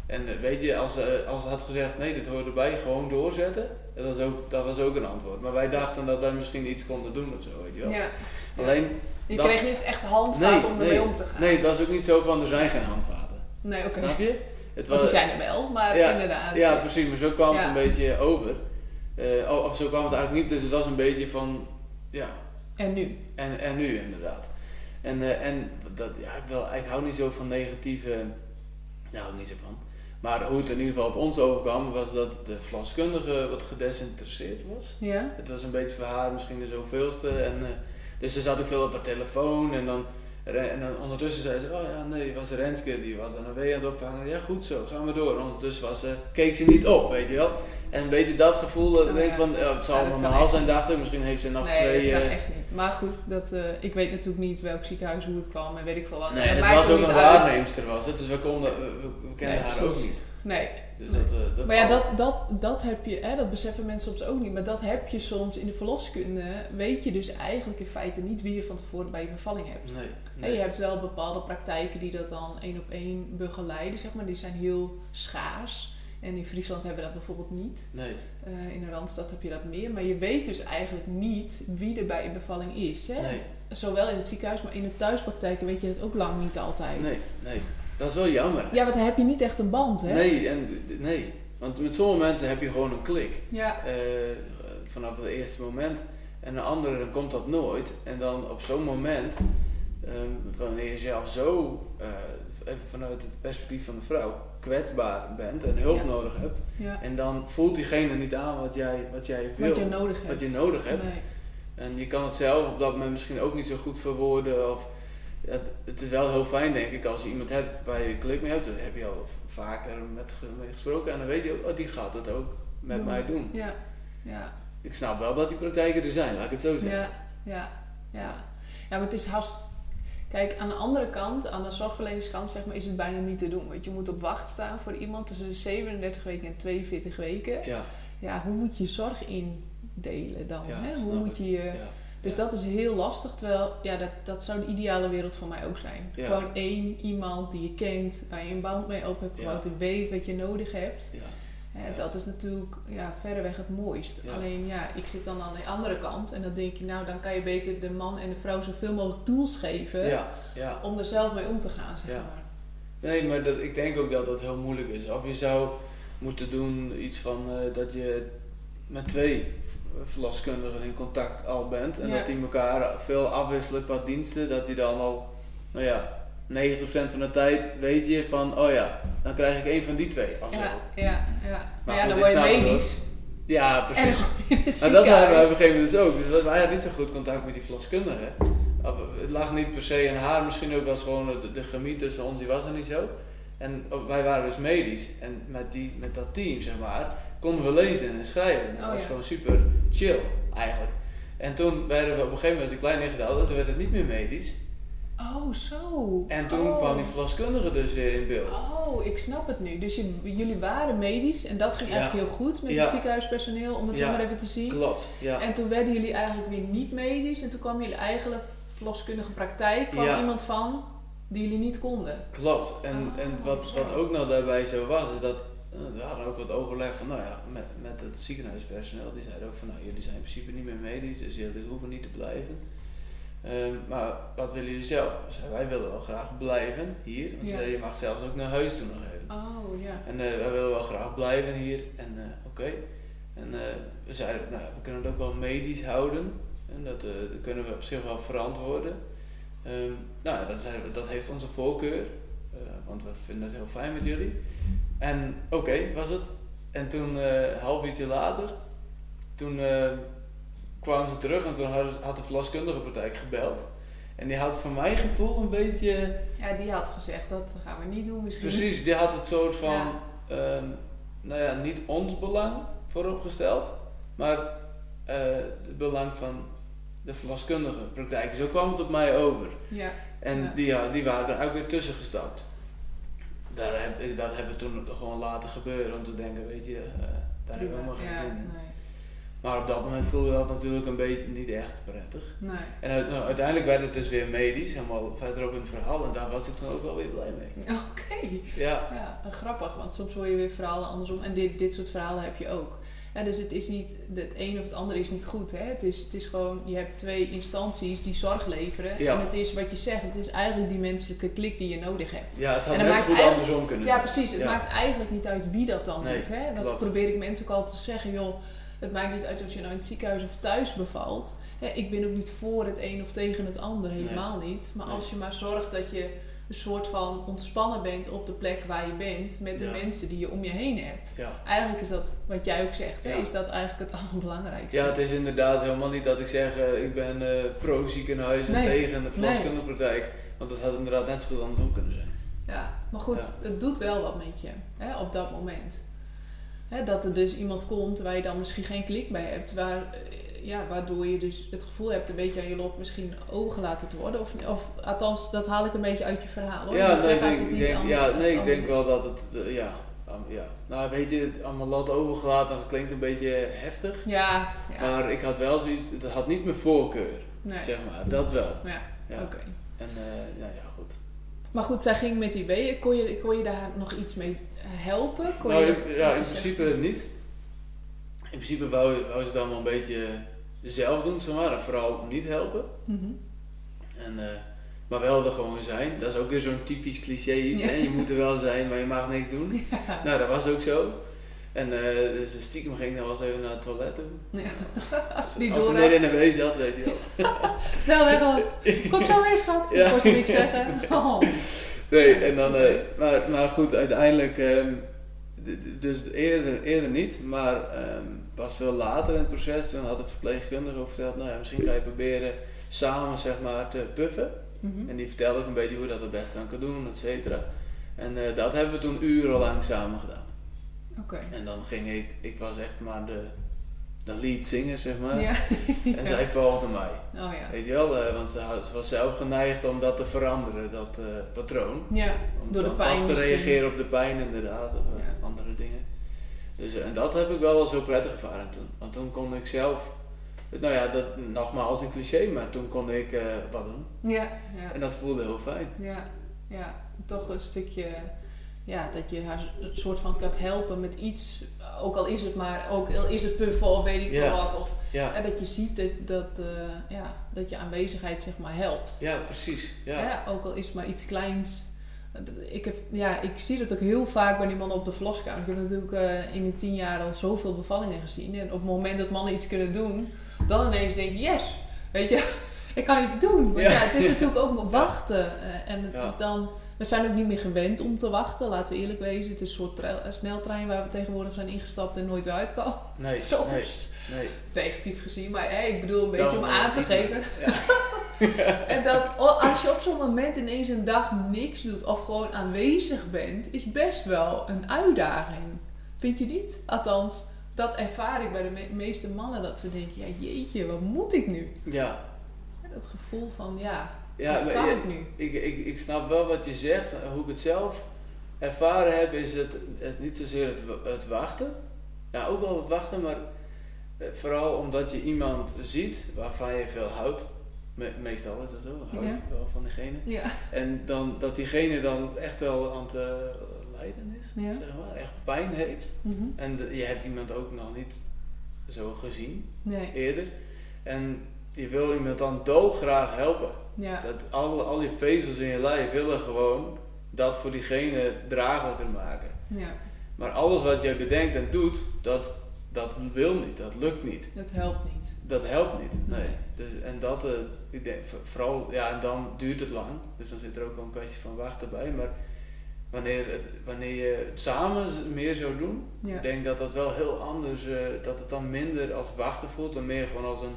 En weet je, als ze, als ze had gezegd, nee, dit hoort erbij, gewoon doorzetten, dat was, ook, dat was ook een antwoord. Maar wij dachten dat wij misschien iets konden doen of zo, weet je wel. ja. Alleen, Je dat- kreeg niet echt handvaten Nee, om ermee nee. om te gaan. nee, het was ook niet zo van, er zijn geen handvaten. Nee, oké. Snap je? Het Want die zijn er wel, maar Ja, inderdaad. Ja, precies, maar zo kwam het Ja. een beetje over. Eh, oh, of zo kwam het eigenlijk niet, dus het was een beetje van, ja, En nu? en, en nu inderdaad. En, eh, en dat, ja, ik, wil, ik hou niet zo van negatieve, daar hou ik niet zo van. Maar hoe het in ieder geval op ons overkwam, was dat de verloskundige wat gedesinteresseerd was. Ja? Het was een beetje voor haar misschien de zoveelste. En, eh, dus ze zat ook veel op haar telefoon en dan, en dan ondertussen zei ze, oh ja nee, was Renske, die was aan een wee aan het opvangen. Ja goed zo, gaan we door. En ondertussen was ze, keek ze niet op, weet je wel. En een beetje dat gevoel, dat ik Oh, denk ja. van, het zal Ja, dat normaal zijn, dacht ik. Misschien heeft ze nog nee, twee... dat kan eh, echt niet. Maar goed, dat, eh, ik weet natuurlijk niet welk ziekenhuis, hoe het kwam en weet ik veel wat. Nee, En het was ook een waarneemster was het, dus we, konden, we, we- kenden Nee, haar ook niet. Nee. Dus dat, eh, dat Maar ja, dat, dat, dat heb je, hè, dat beseffen mensen soms ook niet, maar dat heb je soms in de verloskunde. Weet je dus eigenlijk in feite niet wie je van tevoren bij je vervalling hebt. Nee, nee. je hebt wel bepaalde praktijken die dat dan één op één begeleiden, zeg maar. Die zijn heel schaars. En in Friesland hebben we dat bijvoorbeeld niet. nee. Eh, in de Randstad heb je dat meer. Maar je weet dus eigenlijk niet wie er bij je bevalling is. Hè? Nee, Zowel in het ziekenhuis, maar in de thuispraktijken weet je het ook lang niet altijd. nee, nee. Dat is wel jammer. Ja, want dan heb je niet echt een band, hè? Nee, en, nee, want met sommige mensen heb je gewoon een klik. Ja, eh, vanaf het eerste moment. En een andere dan komt dat nooit. En dan op zo'n moment, ehm, wanneer je zelf zo, eh, even vanuit het perspectief van de vrouw, kwetsbaar bent en hulp Ja. nodig hebt. ja. En dan voelt diegene niet aan wat jij, wat jij wil. Wat je nodig hebt. wat je nodig hebt. Nee. En je kan het zelf op dat moment misschien ook niet zo goed verwoorden. Of, het, het is wel heel fijn, denk ik, als je iemand hebt waar je klik mee hebt. Dan heb je al vaker met mee gesproken. En dan weet je ook, oh, die gaat het ook met Doen. mij doen. Ja, ja, Ik snap wel dat die praktijken er zijn, laat ik het zo zeggen. ja, ja, ja. Ja, maar het is haast... Kijk, aan de andere kant, aan de zorgverleningskant, zeg maar, is het bijna niet te doen. Want je moet op wacht staan voor iemand tussen de 37 weken en 42 weken. Ja, Ja, hoe moet je zorg indelen dan? Ja, hè? Hoe moet je... ja. Dus Ja. dat is heel lastig, terwijl ja, dat, dat zou de ideale wereld voor mij ook zijn. Ja. Gewoon één iemand die je kent, waar je een band mee op hebt Ja. gebouwd en weet wat je nodig hebt. Ja. Hè, Ja. Dat is natuurlijk ja, verreweg het mooist. Ja. Alleen ja, ik zit dan aan de andere kant en dan denk je, nou dan kan je beter de man en de vrouw zoveel mogelijk tools geven Ja, ja. om er zelf mee om te gaan, zeg Ja. maar. Nee, maar dat, ik denk ook dat dat heel moeilijk is. Of je zou moeten doen iets van eh, dat je met twee verloskundigen in contact al bent. En Ja. dat die elkaar veel afwisselen qua diensten. Dat je dan al, nou ja, 90% van de tijd weet je van, oh ja, dan krijg ik één van die twee. Ja, ja, ja. Maar, ja, goed, dan word je medisch. Ja, En precies. in een Maar dat hadden wij op een gegeven moment dus ook. Dus wij hadden niet zo goed contact met die verloskundige. Of, Het lag niet per se aan haar, misschien ook was gewoon de, de chemie tussen ons, die was er niet zo. En ook- wij waren dus medisch. En met, die, met dat team, zeg maar, konden we lezen en schrijven. Dat Oh, was ja. gewoon super chill, eigenlijk. En toen werden we op een gegeven moment een klein ingedaald en toen werd het niet meer medisch. Oh, zo. En toen oh. kwam die verloskundige dus weer in beeld. Oh, ik snap het nu. Dus je, jullie waren medisch en dat ging Ja. eigenlijk heel goed met Ja. het ziekenhuispersoneel, om het zo Ja. maar even te zien. Klopt, ja. En toen werden jullie eigenlijk weer niet medisch en toen kwam jullie eigen verloskundige praktijk, kwam iemand van die jullie niet konden. Klopt. En, Oh, en wat, wat ook nog daarbij zo was, is dat we hadden ook wat overleg van, nou ja, met, met het ziekenhuispersoneel. Die zeiden ook van, nou, jullie zijn in principe niet meer medisch, dus jullie hoeven niet te blijven. Ehm, maar wat willen jullie zelf? Wij willen wel graag blijven hier. Want Ja. je mag zelfs ook naar huis toe nog even. Oh, ja. En eh, wij willen wel graag blijven hier. En eh, oké. En eh, we zeiden, nou ja, we kunnen het ook wel medisch houden. En dat, dat kunnen we op zich wel verantwoorden. Ehm, nou, ja, dat, zeiden we, dat heeft onze voorkeur. want we vinden het heel fijn met jullie. En oké, was het. En toen, eh, een half uurtje later, toen eh, kwamen ze terug en toen had, de verloskundige praktijk gebeld. En die had voor mijn gevoel een beetje Ja, die had gezegd, dat gaan we niet doen misschien. Precies, die had het soort van, Ja. ehm, nou ja, niet ons belang vooropgesteld, maar eh, het belang van de verloskundige praktijk. Zo kwam het op mij over. Ja. En Ja. die, die waren er ook weer tussen gestapt. Daar heb, ik- dat hebben we toen gewoon laten gebeuren, om te denken, weet je, eh, daar hebben we helemaal geen ja, zin in. Nee. Maar op dat moment voelde dat natuurlijk een beetje niet echt prettig. nee. En uit- nou, uiteindelijk werd het dus weer medisch, helemaal verderop in het verhaal, en daar was ik dan ook wel weer blij mee. Oké. Ja, Ja, grappig, want soms hoor je weer verhalen andersom. En dit, dit soort verhalen heb je ook. Ja, dus het is niet, het een of het ander is niet goed. Hè? Het, is, het is gewoon, je hebt twee instanties die zorg leveren. Ja. En het is wat je zegt, het is eigenlijk die menselijke klik die je nodig hebt. Ja, het had net maakt goed andersom kunnen Ja, precies. Het Ja. maakt eigenlijk niet uit wie dat dan Nee, doet. Hè? Dat klopt. probeer ik mensen ook altijd te zeggen. Joh, het maakt niet uit of je nou in het ziekenhuis of thuis bevalt. Hè, ik ben ook niet voor het een of tegen het ander. Helemaal niet. Maar Nee. als je maar zorgt dat je een soort van ontspannen bent op de plek waar je bent. Met de Ja. mensen die je om je heen hebt. Ja. Eigenlijk is dat, wat jij ook zegt, hè, is dat eigenlijk het allerbelangrijkste. ja, het is inderdaad helemaal niet dat ik zeg eh, ik ben eh, pro-ziekenhuis en Nee, tegen de verloskundige praktijk. Want dat had inderdaad net zo goed andersom kunnen zijn. Ja, maar goed, het doet wel wat met je hè, op dat moment. Hè, dat er dus iemand komt waar je dan misschien geen klik bij hebt, waar, ja, waardoor je dus het gevoel hebt een beetje aan je lot misschien overgelaten te worden. Of, of althans, dat haal ik een beetje uit je verhaal. Hoor. Ja, nee, zeggen, denk, niet denk- ja, nee, ik denk wel dat het, eh, ja, ja. Nou, weet je, allemaal lot overgelaten, dat klinkt een beetje heftig. Ja, ja. Maar ik had wel zoiets, het had niet mijn voorkeur, nee. zeg maar, dat wel. Ja, Ja. oké. En eh, ja, ja, goed. Maar goed, zij ging met die weeën. Kon je, kon je daar nog iets mee helpen? Kon nou, je ja, in principe zeggen? niet. In principe wou, wou ze het allemaal een beetje zelf doen, zeg maar, en vooral niet helpen. Mhm. En, eh, maar wel er gewoon zijn. Dat is ook weer zo'n typisch cliché iets. Ja. hè. Je moet er wel zijn, maar je mag niks doen. Ja. Nou, dat was ook zo. En eh, dus stiekem ging ik dan wel eens even naar het toilet toe. Ja. Als ze niet Als ze door net in de wezen had, weet je wel. Snel weg al. Kom zo weer, schat. Ja. Niks zeggen. Oh. Nee, en dan, eh, maar, maar goed, uiteindelijk, ehm, dus eerder, eerder niet, maar ehm, pas veel later in het proces, toen had de verpleegkundige verteld, nou ja, misschien kan je proberen samen, zeg maar, te puffen. Mhm. En die vertelde ook een beetje hoe je dat het beste aan kan doen, et cetera. En eh, dat hebben we toen urenlang samen gedaan. Oké. En dan ging ik, ik was echt maar de, de lead zinger, zeg maar. Ja. En zij volgde mij. Oh ja. Weet je wel, eh, want ze, was zelf geneigd om dat te veranderen, dat eh, patroon. Ja. Om Door de dan pijn toch te misschien. reageren op de pijn inderdaad, of Ja. Dus, eh, en dat heb ik wel wel zo prettig ervaren toen. Want toen kon ik zelf, nou ja, dat, nogmaals een cliché, maar toen kon ik eh, wat doen. Ja. Ja. En dat voelde heel fijn. Ja. Ja. Toch een stukje... Ja, dat je haar een soort van kan helpen met iets. Ook al is het maar... Ook al is het puffen of weet ik veel Ja. wat. Of Ja, ja, dat je ziet dat, dat, eh, ja, dat je aanwezigheid zeg maar helpt. ja precies. Ja. Ja, ook al is het maar iets kleins. Ik, heb, ja, ik zie dat ook heel vaak bij die mannen op de verloskamer. Ik heb natuurlijk eh, in die tien jaar al zoveel bevallingen gezien. En op het moment dat mannen iets kunnen doen, dan ineens denk je, yes, weet je, ik kan iets doen. Want ja, Ja. het is natuurlijk ook wachten. eh, en het Ja. is dan, we zijn ook niet meer gewend om te wachten, laten we eerlijk wezen. Het is een soort tre- sneltrein waar we tegenwoordig zijn ingestapt en nooit weer uitkomen. Nee, Soms. nee, nee. Negatief gezien, maar ik bedoel een beetje om aan te geven. Ja. En dat oh, als je op zo'n moment ineens een dag niks doet of gewoon aanwezig bent, is best wel een uitdaging. Vind je niet? Althans, dat ervaar ik bij de me- meeste mannen dat ze denken, ja jeetje, wat moet ik nu? Ja, Het gevoel van, ja, Ja, wat kan ik nu? Ik, ik, ik snap wel wat je zegt. Hoe ik het zelf ervaren heb, is het, het niet zozeer het, wa- het wachten. Ja, ook wel het wachten, maar vooral omdat je iemand ziet waarvan je veel houdt. Me- meestal is dat zo, hou je Ja. wel van diegene. Ja, En dan, dat diegene dan echt wel aan het eh, lijden is, Ja. zeg maar. Echt pijn heeft. mhm. En de- je hebt iemand ook nog niet zo gezien nee, eerder. En je wil iemand dan dolgraag helpen. ja, Dat al, al je vezels in je lijf willen gewoon dat voor diegene draaglijker maken. ja, Maar alles wat jij bedenkt en doet, dat, dat wil niet, dat lukt niet. dat helpt niet. Dat helpt niet. Nee. Nee. Dus, en dat, eh, ik denk, voor- vooral, ja, en dan duurt het lang. Dus dan zit er ook wel een kwestie van wachten bij. Maar wanneer, het, wanneer je het samen meer zou doen, Ja, ik denk dat dat wel heel anders, eh, dat het dan minder als wachten voelt en meer gewoon als een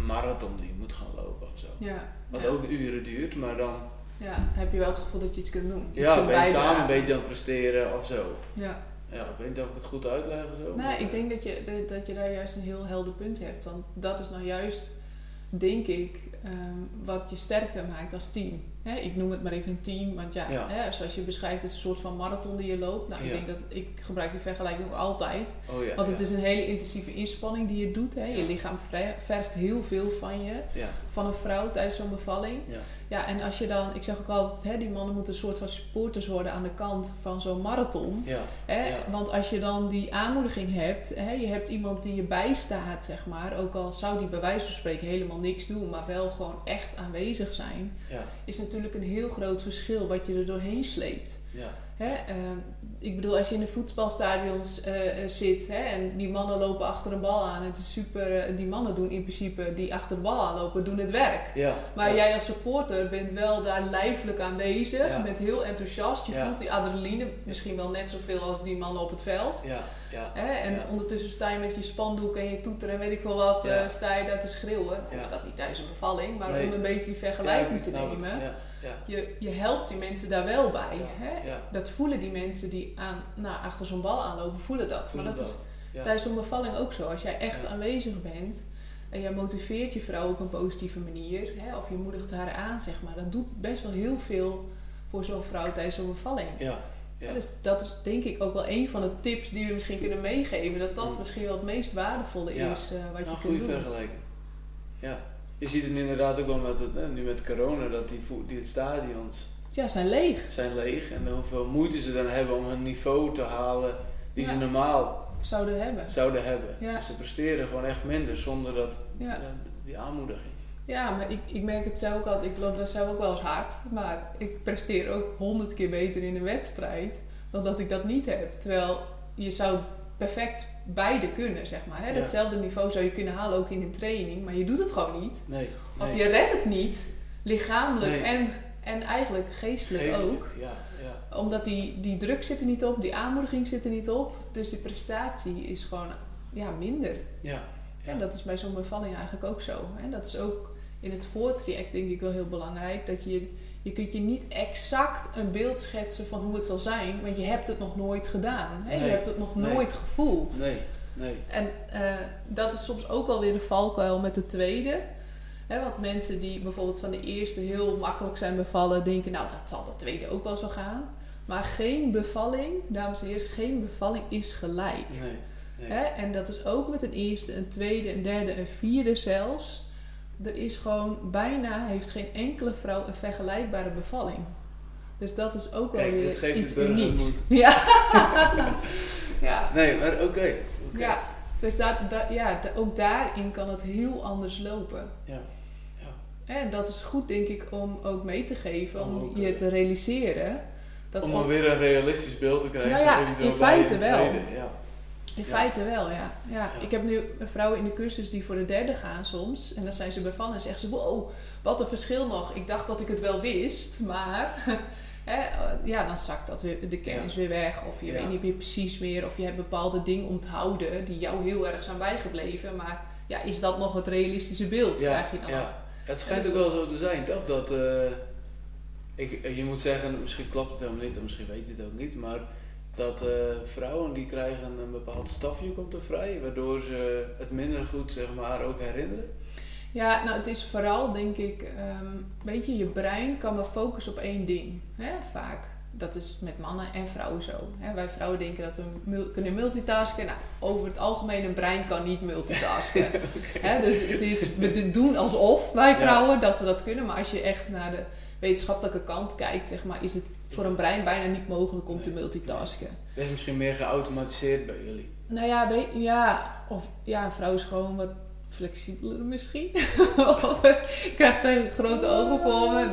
marathon die je moet gaan lopen of zo. ja, Wat ja. ook uren duurt, maar dan ja, heb je wel het gevoel dat je iets kunt doen. Iets ja, kunt ben je samen een beetje aan het presteren of zo. Ja. Ja, ik weet niet of ik het goed uitleg of zo. Nou, ik denk dat je, dat- dat je daar juist een heel helder punt hebt. Want dat is nou juist, denk ik, ehm, wat je sterkte maakt als team. Hè, ik noem het maar even een team, want ja, Ja. Hè, zoals je beschrijft, het is een soort van marathon die je loopt. Nou, ik denk dat ik gebruik die vergelijking ook altijd. Oh. Want het is een hele intensieve inspanning die je doet. Hè. Je lichaam vergt heel veel van je, van een vrouw tijdens zo'n bevalling. ja. Ja, en als je dan, ik zeg ook altijd, hè, die mannen moeten een soort van supporters worden aan de kant van zo'n marathon. Ja, Hè? Want als je dan die aanmoediging hebt, hè, je hebt iemand die je bijstaat, zeg maar, ook al zou die bij wijze van spreken helemaal niks doen, maar wel gewoon echt aanwezig zijn, ja, is natuurlijk een heel groot verschil wat je er doorheen sleept. ja. Hè? eh, ik bedoel, als je in de voetbalstadions eh, eh, zit hè, en die mannen lopen achter een bal aan, het is super, eh, die mannen doen in principe, die achter de bal aanlopen, doen het werk. ja. Maar ja. jij als supporter bent wel daar lijfelijk aanwezig, Ja. bent heel enthousiast. Je voelt die adrenaline misschien wel net zoveel als die mannen op het veld. Ja, ja. Hè? En ondertussen sta je met je spandoek en je toeter en weet ik veel wat, sta je daar te schreeuwen. Of dat niet tijdens een bevalling, maar Nee. om een beetje die vergelijking te nemen. Ja, ja. Je, je helpt die mensen daar wel bij. Ja. Hè? Ja. Dat voelen die mensen die aan, nou, achter zo'n bal aanlopen, voelen dat. Maar dat, is Ja. tijdens zo'n bevalling ook zo. Als jij echt Ja. aanwezig bent en jij motiveert je vrouw op een positieve manier, hè, of je moedigt haar aan, zeg maar, dat doet best wel heel veel voor zo'n vrouw tijdens zo'n bevalling. Ja, ja. Dus dat is denk ik ook wel een van de tips die we misschien kunnen meegeven. Dat dat Mm. misschien wel het meest waardevolle Ja. is eh, wat Nou, je goede kunt doen. vergelijking. Ja. Je ziet het inderdaad ook wel met het, eh, nu met corona, dat die, die stadions Ja, zijn leeg. zijn leeg en hoeveel moeite ze dan hebben om hun niveau te halen die ze normaal Zouden hebben. zouden hebben. Ja. Dus ze presteren gewoon echt minder zonder dat, Ja. die aanmoediging. Ja, maar ik, ik merk het zelf ook altijd. Ik loop daar zelf ook wel eens hard. Maar ik presteer ook honderd keer beter in een wedstrijd dan dat ik dat niet heb. Terwijl je zou perfect beide kunnen, zeg maar. Hè? Ja. Datzelfde niveau zou je kunnen halen ook in een training. Maar je doet het gewoon niet. Nee. Of je redt het niet, lichamelijk Nee. en, en eigenlijk geestelijk, Geestelijk, ook. Ja, ja. Omdat die, die druk zit er niet op, die aanmoediging zit er niet op. Dus die prestatie is gewoon ja, minder. ja. Ja. En dat is bij zo'n bevalling eigenlijk ook zo. En dat is ook in het voortraject denk ik wel heel belangrijk. Dat je, je kunt je niet exact een beeld schetsen van hoe het zal zijn. Want je hebt het nog nooit gedaan. Hè? Nee. Je hebt het nog Nee. nooit gevoeld. Nee, nee. En eh, dat is soms ook wel weer de valkuil met de tweede. Hè, want mensen die bijvoorbeeld van de eerste heel makkelijk zijn bevallen, denken, nou, dat zal de tweede ook wel zo gaan. Maar geen bevalling, dames en heren, geen bevalling is gelijk. Nee. nee. Hè? En dat is ook met een eerste, een tweede, een derde, een vierde zelfs. Er is gewoon bijna, heeft geen enkele vrouw een vergelijkbare bevalling. Dus dat is ook wel weer geeft iets de unieks. moed. Ja. ja. Nee, maar oké. ja. Dus dat, dat, ja, ook daarin kan het heel anders lopen. Ja. Ja. En dat is goed, denk ik, om ook mee te geven, om je eh, te realiseren. Dat Om weer een realistisch beeld te krijgen. Nou ja, in feite wel. tweede, Ja. In feite wel, ja. ja. Ik heb nu vrouwen in de cursus die voor de derde gaan soms. En dan zijn ze bevallen en zeggen ze... Wow, wat een verschil nog. Ik dacht dat ik het wel wist, maar... Hè, ja, dan zakt dat weer, de kennis weer weg. Of je weet niet meer precies meer. Of je hebt bepaalde dingen onthouden die jou heel erg zijn bijgebleven. Maar ja, is dat nog het realistische beeld? Ja, Vraag je dan ja. Het schijnt ook wel zo te zijn, toch? Dat, eh, ik, je moet zeggen, misschien klopt het helemaal niet, of misschien weet je het ook niet, maar dat eh, vrouwen die krijgen een bepaald stafje komt er vrij, waardoor ze het minder goed zeg maar ook herinneren. Ja, nou het is vooral denk ik, ehm, weet je, je brein kan maar focussen op één ding. Hè, vaak. Dat is met mannen en vrouwen zo. Hè, wij vrouwen denken dat we mul- kunnen multitasken. Nou, over het algemeen, een brein kan niet multitasken. Hè, dus het is, we doen alsof wij vrouwen dat we dat kunnen. Maar als je echt naar de wetenschappelijke kant kijkt, zeg maar, is het voor een brein bijna niet mogelijk om te multitasken. Dat is misschien meer geautomatiseerd bij jullie. Nou ja, ja, of ja, een vrouw is gewoon wat flexibeler misschien. of ik krijg twee grote ogen voor me.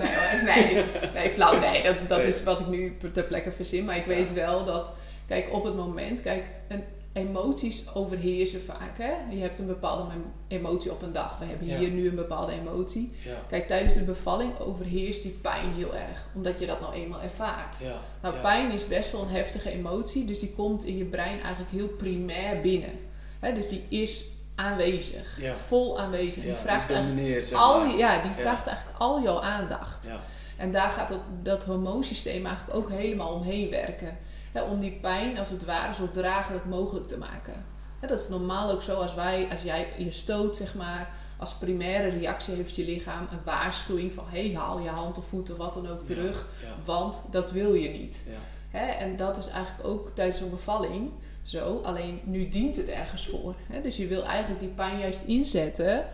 Nee, nee, nee flauw, nee, dat, dat is wat ik nu ter plekke verzin. Maar ik weet wel dat, kijk, op het moment, kijk, een, emoties overheersen vaak. Hè? Je hebt een bepaalde emotie op een dag. We hebben Ja. hier nu een bepaalde emotie. Ja, Kijk, tijdens de bevalling overheerst die pijn heel erg, omdat je dat nou eenmaal ervaart. ja. Nou, pijn is best wel een heftige emotie, dus die komt in je brein eigenlijk heel primair binnen. Hè, dus die is aanwezig, vol aanwezig. Die vraagt die eigenlijk domineert, zeg al, maar. ja, die vraagt eigenlijk al jouw aandacht. Ja, En daar gaat dat, dat hormoonsysteem eigenlijk ook helemaal omheen werken. Hè, om die pijn als het ware zo draaglijk mogelijk te maken. Hè, dat is normaal ook zo als wij, als jij je stoot, zeg maar, als primaire reactie heeft je lichaam een waarschuwing van hé, hey, haal je hand of voet of wat dan ook terug, ja, want dat wil je niet. ja. Hè, en dat is eigenlijk ook tijdens een bevalling zo. Alleen nu dient het ergens voor. Hè? Dus je wil eigenlijk die pijn juist inzetten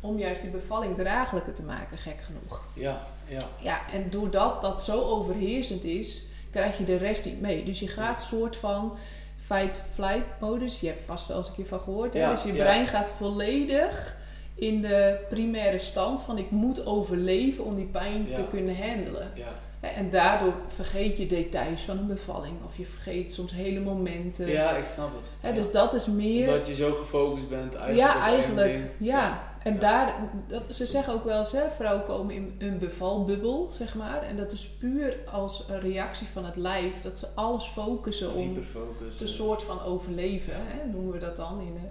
om juist die bevalling draaglijker te maken, gek genoeg. ja, ja. Ja, en doordat dat zo overheersend is, krijg je de rest niet mee. Dus je gaat soort van fight-flight modus. Je hebt vast wel eens een keer van gehoord. Hè? Ja, dus je ja. brein gaat volledig in de primaire stand van ik moet overleven om die pijn Ja. te kunnen handelen. ja. En daardoor vergeet je details van een bevalling. Of je vergeet soms hele momenten. Ja, ik snap het. Ja. dus dat is meer... Omdat je zo gefocust bent eigenlijk ja, eigenlijk. Ja. En Ja. daar... Dat, ze zeggen ook wel eens, hè, vrouwen komen in een bevalbubbel, zeg maar. En dat is puur als reactie van het lijf. Dat ze alles focussen om Hyperfocus. te soort van overleven. Hè, noemen we dat dan in de,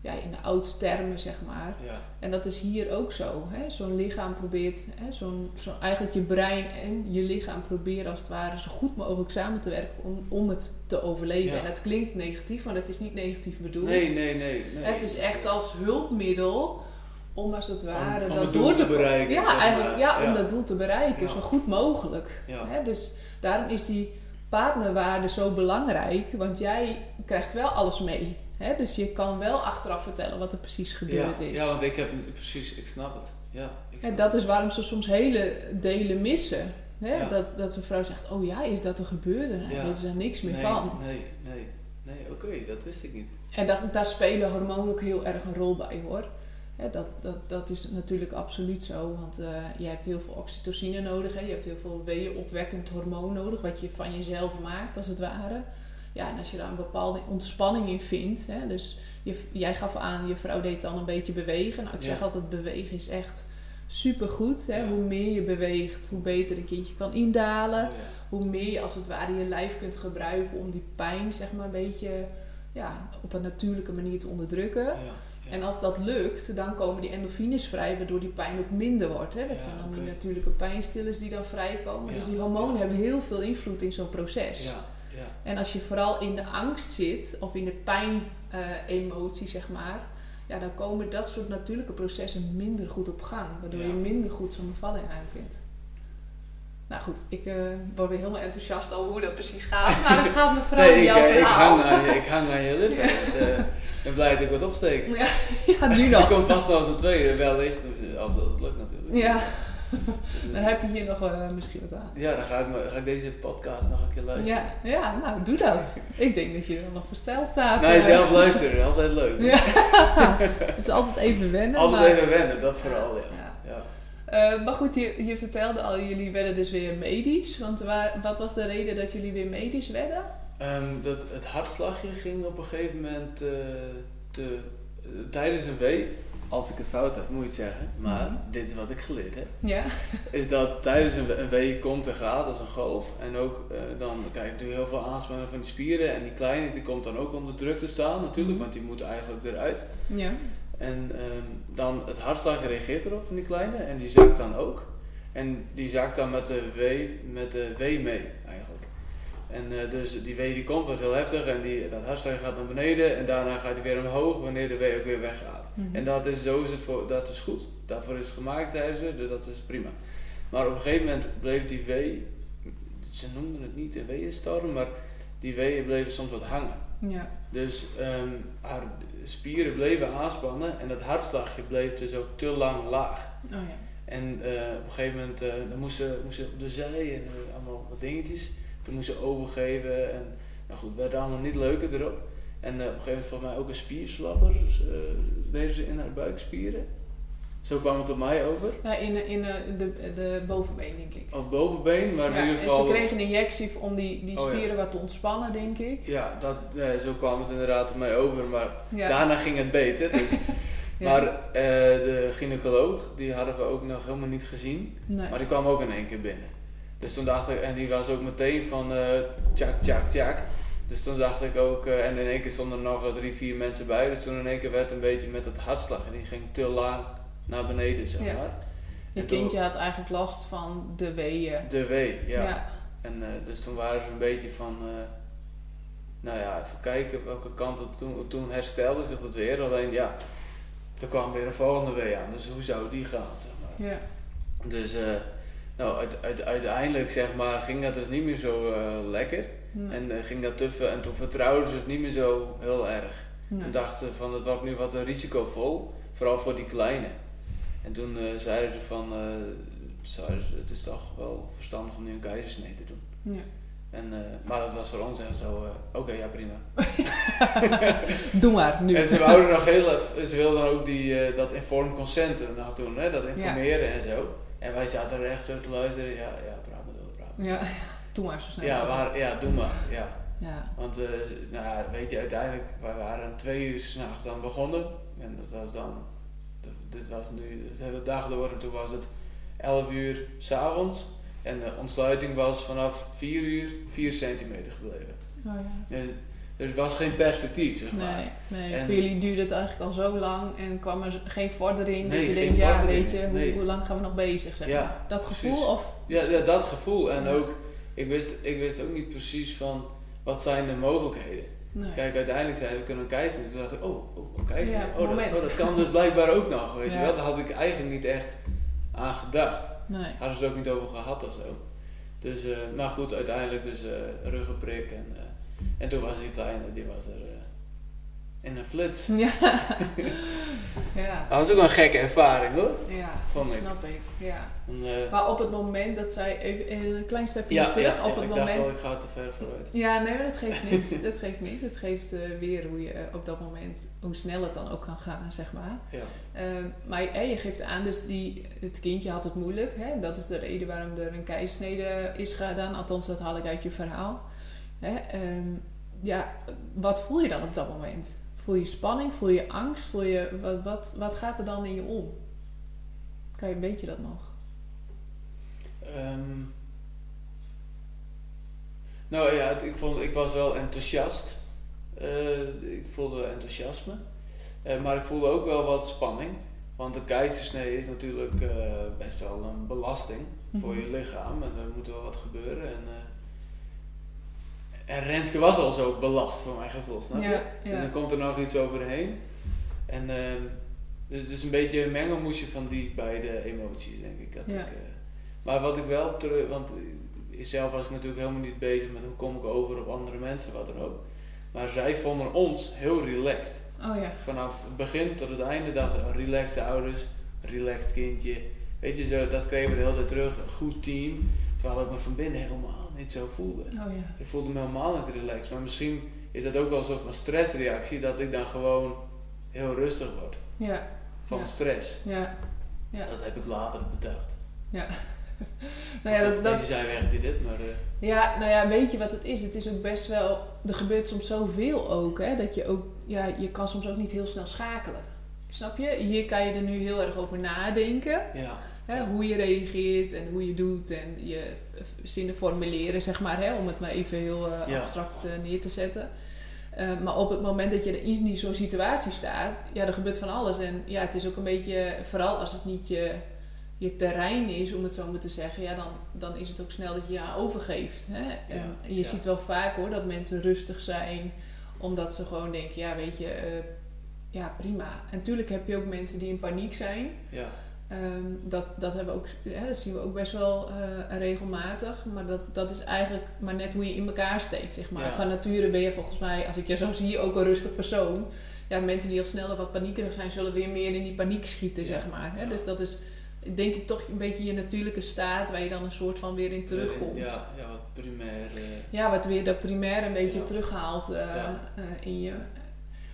ja, in de oudste termen, zeg maar. Ja, En dat is hier ook zo. hè. Zo'n lichaam probeert, hè, zo'n, zo eigenlijk je brein en je lichaam proberen als het ware zo goed mogelijk samen te werken om, om het te overleven. Ja. En dat klinkt negatief, maar dat is niet negatief bedoeld. nee, nee, nee. nee. Het is echt als hulpmiddel om als het ware om dat het doel door te te bereiken, Ja, zeg eigenlijk ja, om Ja. dat doel te bereiken, zo goed mogelijk. Ja. Hè, dus daarom is die partnerwaarde zo belangrijk, want jij krijgt wel alles mee. Hè? Dus je kan wel achteraf vertellen wat er precies gebeurd ja, is. Ja, want ik heb precies, ik snap het. Ja, ik snap En dat is waarom ze soms hele delen missen. Hè? Ja. Dat, dat een vrouw zegt, oh ja, is dat er gebeurd? En Ja. weten ze er niks meer nee, van. Nee, nee, nee, oké, dat wist ik niet. En daar, daar spelen hormonen ook heel erg een rol bij hoor. Hè, dat, dat, dat is natuurlijk absoluut zo. Want eh, je hebt heel veel oxytocine nodig. Hè? Je hebt heel veel weeënopwekkend hormoon nodig. Wat je van jezelf maakt als het ware. Ja, en als je daar een bepaalde ontspanning in vindt. Hè? Dus je, jij gaf aan, je vrouw deed dan een beetje bewegen. Nou, ik zeg Ja. altijd, bewegen is echt supergoed. Hè? Ja. Hoe meer je beweegt, hoe beter een kindje kan indalen ja. hoe meer je als het ware je lijf kunt gebruiken om die pijn zeg maar een beetje ja, op een natuurlijke manier te onderdrukken. Ja. En als dat lukt, dan komen die endorfines vrij, waardoor die pijn ook minder wordt. Hè? Dat zijn dan die natuurlijke pijnstillers die dan vrijkomen. Dus die hormonen hebben heel veel invloed in zo'n proces. Ja, ja. En als je vooral in de angst zit, of in de pijn-emotie, zeg maar, ja, dan komen dat soort natuurlijke processen minder goed op gang. Waardoor Ja. je minder goed zo'n bevalling aan kunt. Nou goed, ik eh, word weer helemaal enthousiast over hoe dat precies gaat. Maar dan gaat mevrouw Nee, in ik, jouw eh, ik, verhaal. hang aan je, ik hang aan je lippen. Ja. Eh, Ik ben blij dat ik wat opsteek. Ja, ja, nu Ik nog. kom vast als een tweede wellicht, als, als het lukt natuurlijk. Ja, dan heb je hier nog eh, misschien wat aan. ja, dan ga ik, me- ga ik deze podcast nog een keer luisteren. Ja, ja, nou doe dat. Ik denk dat je er nog versteld staat. Nee, eh. zelf luisteren, altijd leuk. Ja. Het is altijd even wennen. Altijd maar... even wennen, dat vooral, ja. Ja. Eh, maar goed, je, je vertelde al, jullie werden dus weer medisch. Want waar, wat was de reden dat jullie weer medisch werden? Ehm, dat, het hartslagje ging op een gegeven moment te, tijdens een wee, als ik het fout heb, moet je het zeggen, maar Mhm. dit is wat ik geleerd heb, Ja. is dat tijdens een, een wee komt en gaat als een golf en ook eh, dan krijg je natuurlijk heel veel aanspanning van die spieren en die kleine die komt dan ook onder druk te staan natuurlijk, Mhm. want die moet eigenlijk eruit. Ja. En ehm, dan het hartslag reageert erop van die kleine en die zakt dan ook. En die zakt dan met de wee, met de wee mee eigenlijk. En eh, dus die wee die komt, wordt heel heftig en die, dat hartslag gaat naar beneden en daarna gaat hij weer omhoog wanneer de wee ook weer weggaat. Mhm. En dat is, zo is het voor, dat is goed. Daarvoor is het gemaakt, zeiden ze, dus dat is prima. Maar op een gegeven moment bleef die wee, ze noemden het niet een weeënstorm, maar die weeën bleven soms wat hangen. Ja. Dus ehm, haar spieren bleven aanspannen en dat hartslagje bleef dus ook te lang laag. Oh ja. En eh, op een gegeven moment eh, dan moest, ze, moest ze op de zij en allemaal wat dingetjes. Toen moest ze overgeven en nou goed, werd allemaal niet leuker erop. En eh, op een gegeven moment volgens mij ook een spierslapper eh, deden ze in haar buikspieren. Zo kwam het op mij over. Ja, in, in eh, de, de bovenbeen, denk ik. Op het bovenbeen, maar ja, in ieder en geval... ze kregen een injectie om die, die Oh, ja. spieren wat te ontspannen, denk ik. Ja, dat, zo kwam het inderdaad op mij over, maar daarna ging het beter. Dus. Maar eh, de gynaecoloog, die hadden we ook nog helemaal niet gezien. Nee. Maar die kwam ook in één keer binnen. Dus toen dacht ik, en die was ook meteen van eh tjak, tjak, tjak. Dus toen dacht ik ook, eh, en in één keer stonden er nog wel drie, vier mensen bij. Dus toen in één keer werd het een beetje met het hartslag. En die ging te laag naar beneden, zeg Ja. maar. Je En kindje had eigenlijk last van de weeën. De wee, ja. ja. En eh, dus toen waren ze een beetje van, eh, nou ja, even kijken welke kant het toen, toen herstelde zich dat weer. Alleen ja, er kwam weer een volgende wee aan. Dus hoe zou die gaan, zeg maar. Ja. Dus eh, nou, uit, uit- uiteindelijk zeg maar, ging dat dus niet meer zo eh, lekker. Nee. En eh, ging dat veel. En toen vertrouwden ze het niet meer zo heel erg. Nee. Toen dachten ze van het wordt nu wat risicovol. Vooral voor die kleine. En toen eh, zeiden ze van zeiden ze, het is toch wel verstandig om nu een keizersnee te doen. Ja. En, maar dat was voor ons echt zo, oké, ja prima. Doe maar, nu. En ze wouden nog heel ze wilden ook die, dat informed consent nog doen, hè, dat informeren en zo. En wij zaten er echt zo te luisteren, ja, ja, praat maar door, praat maar Ja, doe maar zo snel. Ja, waar, ja, doe maar, ja. Ja. Want, eh, nou, weet je, uiteindelijk, wij waren twee uur s'nachts dan begonnen. En dat was dan, dit was nu de hele dag door en toen was het 11 uur s'avonds. En de ontsluiting was vanaf 4 uur 4 centimeter gebleven. Oh ja. Dus, dus er was geen perspectief, zeg maar. Nee, nee. En- voor jullie duurde het eigenlijk al zo lang en kwam er geen vordering. Nee, dat je denkt, ja, weet je, hoe, nee. hoe lang gaan we nog bezig? Zeg Ja, maar. Dat precies. gevoel of. Ja, ja, dat gevoel. En Ja. ook, ik wist, ik wist ook niet precies van, wat zijn de mogelijkheden? Nee. Kijk, uiteindelijk zeiden we kunnen een keizer. Toen dacht ik, oh, oh een keizer. Ja, oh, dat, oh, dat kan dus blijkbaar ook nog, weet je wel. Daar had ik eigenlijk niet echt aan gedacht. nee. Hadden ze er ook niet over gehad of zo. Dus, eh, maar goed, uiteindelijk dus eh ruggenprik. En, eh, en toen was die kleine, die was er eh, in een flits. Ja. ja. Dat was ook een gekke ervaring hoor. Ja, Vond dat ik. snap ik. Ja. En, eh, Maar op het moment dat zij, even een klein stapje ja, terug, ja, op ja, het ik dacht moment wel, ik ga te ver vooruit. Ja, nee, maar dat geeft niks. dat geeft niks. Het geeft eh, weer hoe je eh, op dat moment, hoe snel het dan ook kan gaan, zeg maar. Ja. Ehm, maar eh, je geeft aan, dus die, het kindje had het moeilijk. Hè? Dat is de reden waarom er een keizersnede is gedaan. Althans, dat haal ik uit je verhaal. Hè? Ehm, ja, wat voel je dan op dat moment? Voel je spanning? Voel je angst? Voel je, wat, wat, wat gaat er dan in je om? Kan je een beetje dat nog? Ehm, nou ja, het- ik, vond, ik was wel enthousiast. Eh, ik voelde enthousiasme. Eh, maar ik voelde ook wel wat spanning. Want een keizersnee is natuurlijk eh, best wel een belasting voor Mhm. je lichaam. En er moet wel wat gebeuren. En, en Renske was al zo belast voor mijn gevoel, snap je? Ja, Dus dan komt er nog iets overheen. En ehm, dus, dus een beetje een mengelmoesje van die beide emoties, denk ik. Dat Ja. ik eh, maar wat ik wel terug, want eh, zelf was ik natuurlijk helemaal niet bezig met hoe kom ik over op andere mensen, wat dan ook. Maar zij vonden ons heel relaxed. Oh ja. Vanaf het begin tot het einde dachten ze, oh, relaxed ouders, relaxed kindje. Weet je, zo, dat kregen we de hele tijd terug. Een goed team. Terwijl ik me van binnen helemaal niet zo voelde. Oh ja. Ik voelde me helemaal niet relaxed. Maar misschien is dat ook wel een soort van stressreactie. Dat ik dan gewoon heel rustig word. Ja. Van Ja. stress. Ja. Ja. Dat heb ik later bedacht. Nou ja, dat, dat, Die weg die dit, maar... eh, Ja, nou ja, weet je wat het is? Het is ook best wel. Er gebeurt soms zoveel ook, hè? Dat je ook. Ja, je kan soms ook niet heel snel schakelen. Snap je? Hier kan je er nu heel erg over nadenken. ja. Hè? Hoe je reageert en hoe je doet en je zinnen formuleren, zeg maar, hè? om het maar even heel eh, Ja. abstract eh, neer te zetten. Eh, maar op het moment dat je er in die zo'n situatie staat, ja, er gebeurt van alles. En ja, het is ook een beetje, vooral als het niet je, je terrein is, om het zo maar te zeggen, ja, dan, dan is het ook snel dat je je aan overgeeft. Hè? En je ja. ziet wel vaak hoor dat mensen rustig zijn, omdat ze gewoon denken, ja, weet je, ja, prima. En natuurlijk heb je ook mensen die in paniek zijn. Ja, Ehm, dat, dat, hebben we ook, hè, dat zien we ook best wel eh, regelmatig. Maar dat, dat is eigenlijk maar net hoe je in elkaar steekt, zeg maar. Ja. Van nature ben je volgens mij, als ik je zo zie, ook een rustig persoon. Ja, mensen die al sneller wat paniekerig zijn, zullen weer meer in die paniek schieten, Ja. zeg maar. Hè? Ja. Dus dat is, denk ik, toch een beetje je natuurlijke staat... waar je dan een soort van weer in terugkomt. Ja, ja wat primair. Ja, wat weer dat primair een beetje Ja. terughaalt eh, Ja. eh, in je.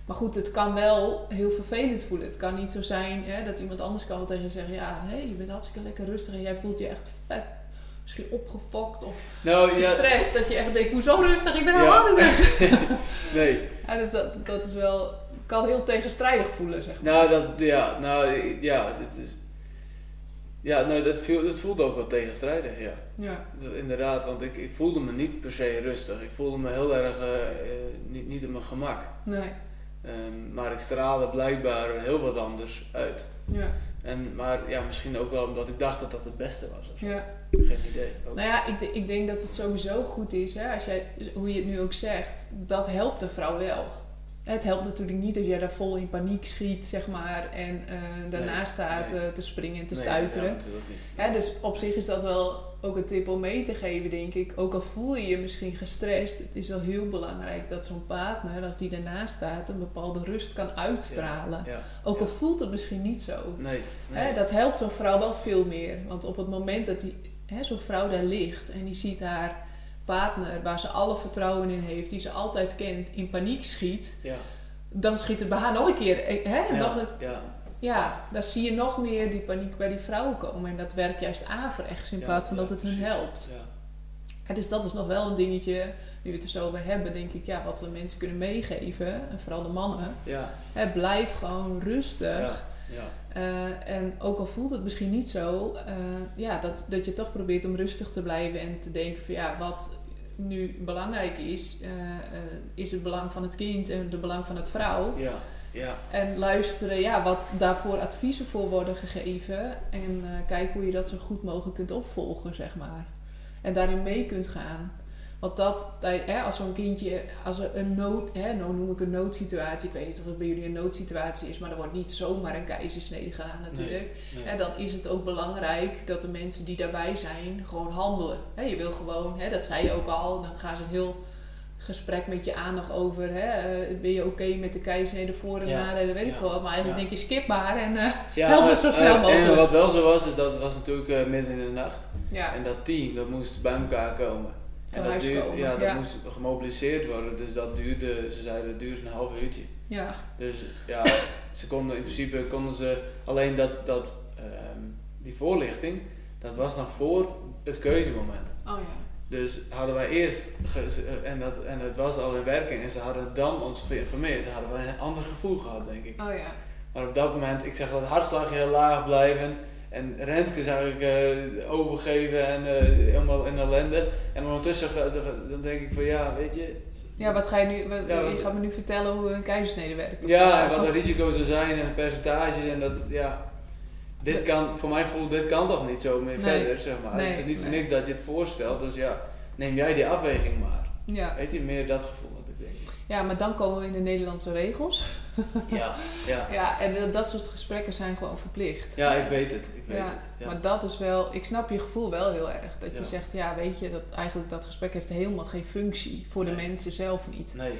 Maar goed, het kan wel heel vervelend voelen. Het kan niet zo zijn hè, dat iemand anders kan wel tegen je zeggen... ja, hé, je bent hartstikke lekker rustig en jij voelt je echt vet... misschien opgefokt of Nou ja, gestrest. Dat je echt denkt, hoezo rustig? Ik ben Ja. helemaal niet rustig. nee. Ja, dat, dat, dat is wel... Het kan heel tegenstrijdig voelen, zeg maar. Nou, dat, ja, nou, ja, dit is... Ja, nou, dat, viel, dat voelde ook wel tegenstrijdig, ja. Ja, Inderdaad, want ik, ik voelde me niet per se rustig. Ik voelde me heel erg eh, eh, niet, niet op mijn gemak. nee. Ehm, maar ik straalde blijkbaar heel wat anders uit. Ja, En, maar ja, misschien ook wel omdat ik dacht dat dat het beste was. Of zo. ja. Geen idee. Ook. Nou ja, ik, ik denk dat het sowieso goed is, hè, als jij, hoe je het nu ook zegt, dat helpt de vrouw wel. Het helpt natuurlijk niet als jij daar vol in paniek schiet, zeg maar, en eh, daarna Nee, staat nee. eh, te springen en te Nee, stuiteren. Ja, dus op zich is dat wel ook een tip om mee te geven, denk ik. Ook al voel je je misschien gestrest, het is wel heel belangrijk dat zo'n partner, als die ernaast staat, een bepaalde rust kan uitstralen. Ja, Ook al voelt het misschien niet zo. Hè, dat helpt zo'n vrouw wel veel meer. Want op het moment dat die, zo'n vrouw daar ligt en die ziet haar partner, waar ze alle vertrouwen in heeft, die ze altijd kent, in paniek schiet, ja. dan schiet het bij haar nog een keer. eh, Hè, Ja, nog een, ja, ja, dan zie je nog meer die paniek bij die vrouwen komen. En dat werkt juist averechts in plaats van dat het hun helpt. Ja. Ja, dus dat is nog wel een dingetje, nu we het er zo over hebben, denk ik, ja, wat we mensen kunnen meegeven, en vooral de mannen. Ja, Hè, blijf gewoon rustig. Ja. Uh, en ook al voelt het misschien niet zo, uh, ja, dat, dat je toch probeert om rustig te blijven en te denken van ja, wat nu belangrijk is, uh, is het belang van het kind en het belang van het vrouw. Ja, ja. En luisteren, ja, wat daarvoor adviezen voor worden gegeven en kijken hoe je dat zo goed mogelijk kunt opvolgen, zeg maar. En daarin mee kunt gaan. Want dat, hè, als zo'n kindje, als er een nood, hè, nou noem ik een noodsituatie, ik weet niet of het bij jullie een noodsituatie is, maar er wordt niet zomaar een keizersnede gedaan natuurlijk. Nee, nee. En dan is het ook belangrijk dat de mensen die daarbij zijn gewoon handelen. Hè, je wil gewoon, hè, dat zei je ook al, dan gaan ze een heel gesprek met je aan nog over, hè, uh, ben je oké met de keizersnede voor en Ja, nadelen, weet ik veel wat. Maar eigenlijk ja. denk je skip maar en uh, help me zo snel eh, mogelijk. En wat wel zo was, is dat het was natuurlijk uh, midden in de nacht. ja, En dat team, dat moest bij elkaar komen. En dat huis duurde- komen. Ja, dat ja. moest gemobiliseerd worden. Dus dat duurde, ze zeiden, dat duurde een half uurtje. ja, Dus ja, ze konden in principe konden ze alleen dat, dat ehm, die voorlichting, dat was nog voor het keuzemoment. oh ja. Dus hadden wij eerst, ze- en, dat, en het was al in werking, en ze hadden dan ons geïnformeerd, hadden wij een ander gevoel gehad, denk ik. Oh ja. Maar op dat moment, ik zeg dat hartslagje heel laag blijven. En Renske zag ik eh, overgeven en eh, helemaal in ellende. En ondertussen dan denk ik van ja, weet je. Ja, wat ga je nu, wat, Ja, je wat- gaat me nu vertellen hoe een keizersnede werkt? Ja, wat? en wat de risico's er zijn en percentages en dat, ja. Dit kan, voor mijn gevoel, dit kan toch niet zo meer Nee. verder, zeg maar. Nee, het is niet voor nee. niks dat je het voorstelt, dus ja, neem jij die afweging maar. ja. Weet je, meer dat gevoel had ik denk ja, maar dan komen we in de Nederlandse regels. Ja, ja. Ja, en dat- soort gesprekken zijn gewoon verplicht. Ja, ik weet het, ik weet Ja, het. Ja. Maar dat is wel, ik snap je gevoel wel heel erg. Dat je zegt, ja, weet je, dat eigenlijk dat gesprek heeft helemaal geen functie voor de mensen zelf niet. Nee,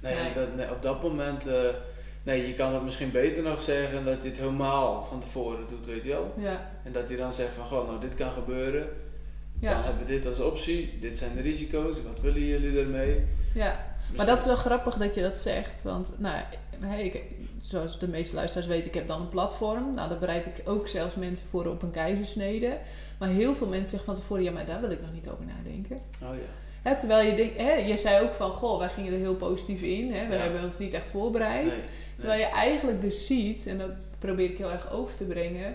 nee, Nee. Dat, nee, op dat moment, eh, nee, je kan het misschien beter nog zeggen dat je het helemaal van tevoren doet, weet je wel. Ja, En dat je dan zegt van, goh, nou dit kan gebeuren, dan ja, hebben we dit als optie, dit zijn de risico's, wat willen jullie ermee? ja. Maar dat is wel grappig dat je dat zegt. Want, nou, hey, ik, zoals de meeste luisteraars weten, ik heb dan een platform. Nou, daar bereid ik ook zelfs mensen voor op een keizersnede. Maar heel veel mensen zeggen van tevoren, ja, maar daar wil ik nog niet over nadenken. Oh ja, Hè, terwijl je denkt, hè, je zei ook van, goh, wij gingen er heel positief in. Hè, we Ja. hebben ons niet echt voorbereid. nee, Terwijl je eigenlijk dus ziet, en dat probeer ik heel erg over te brengen,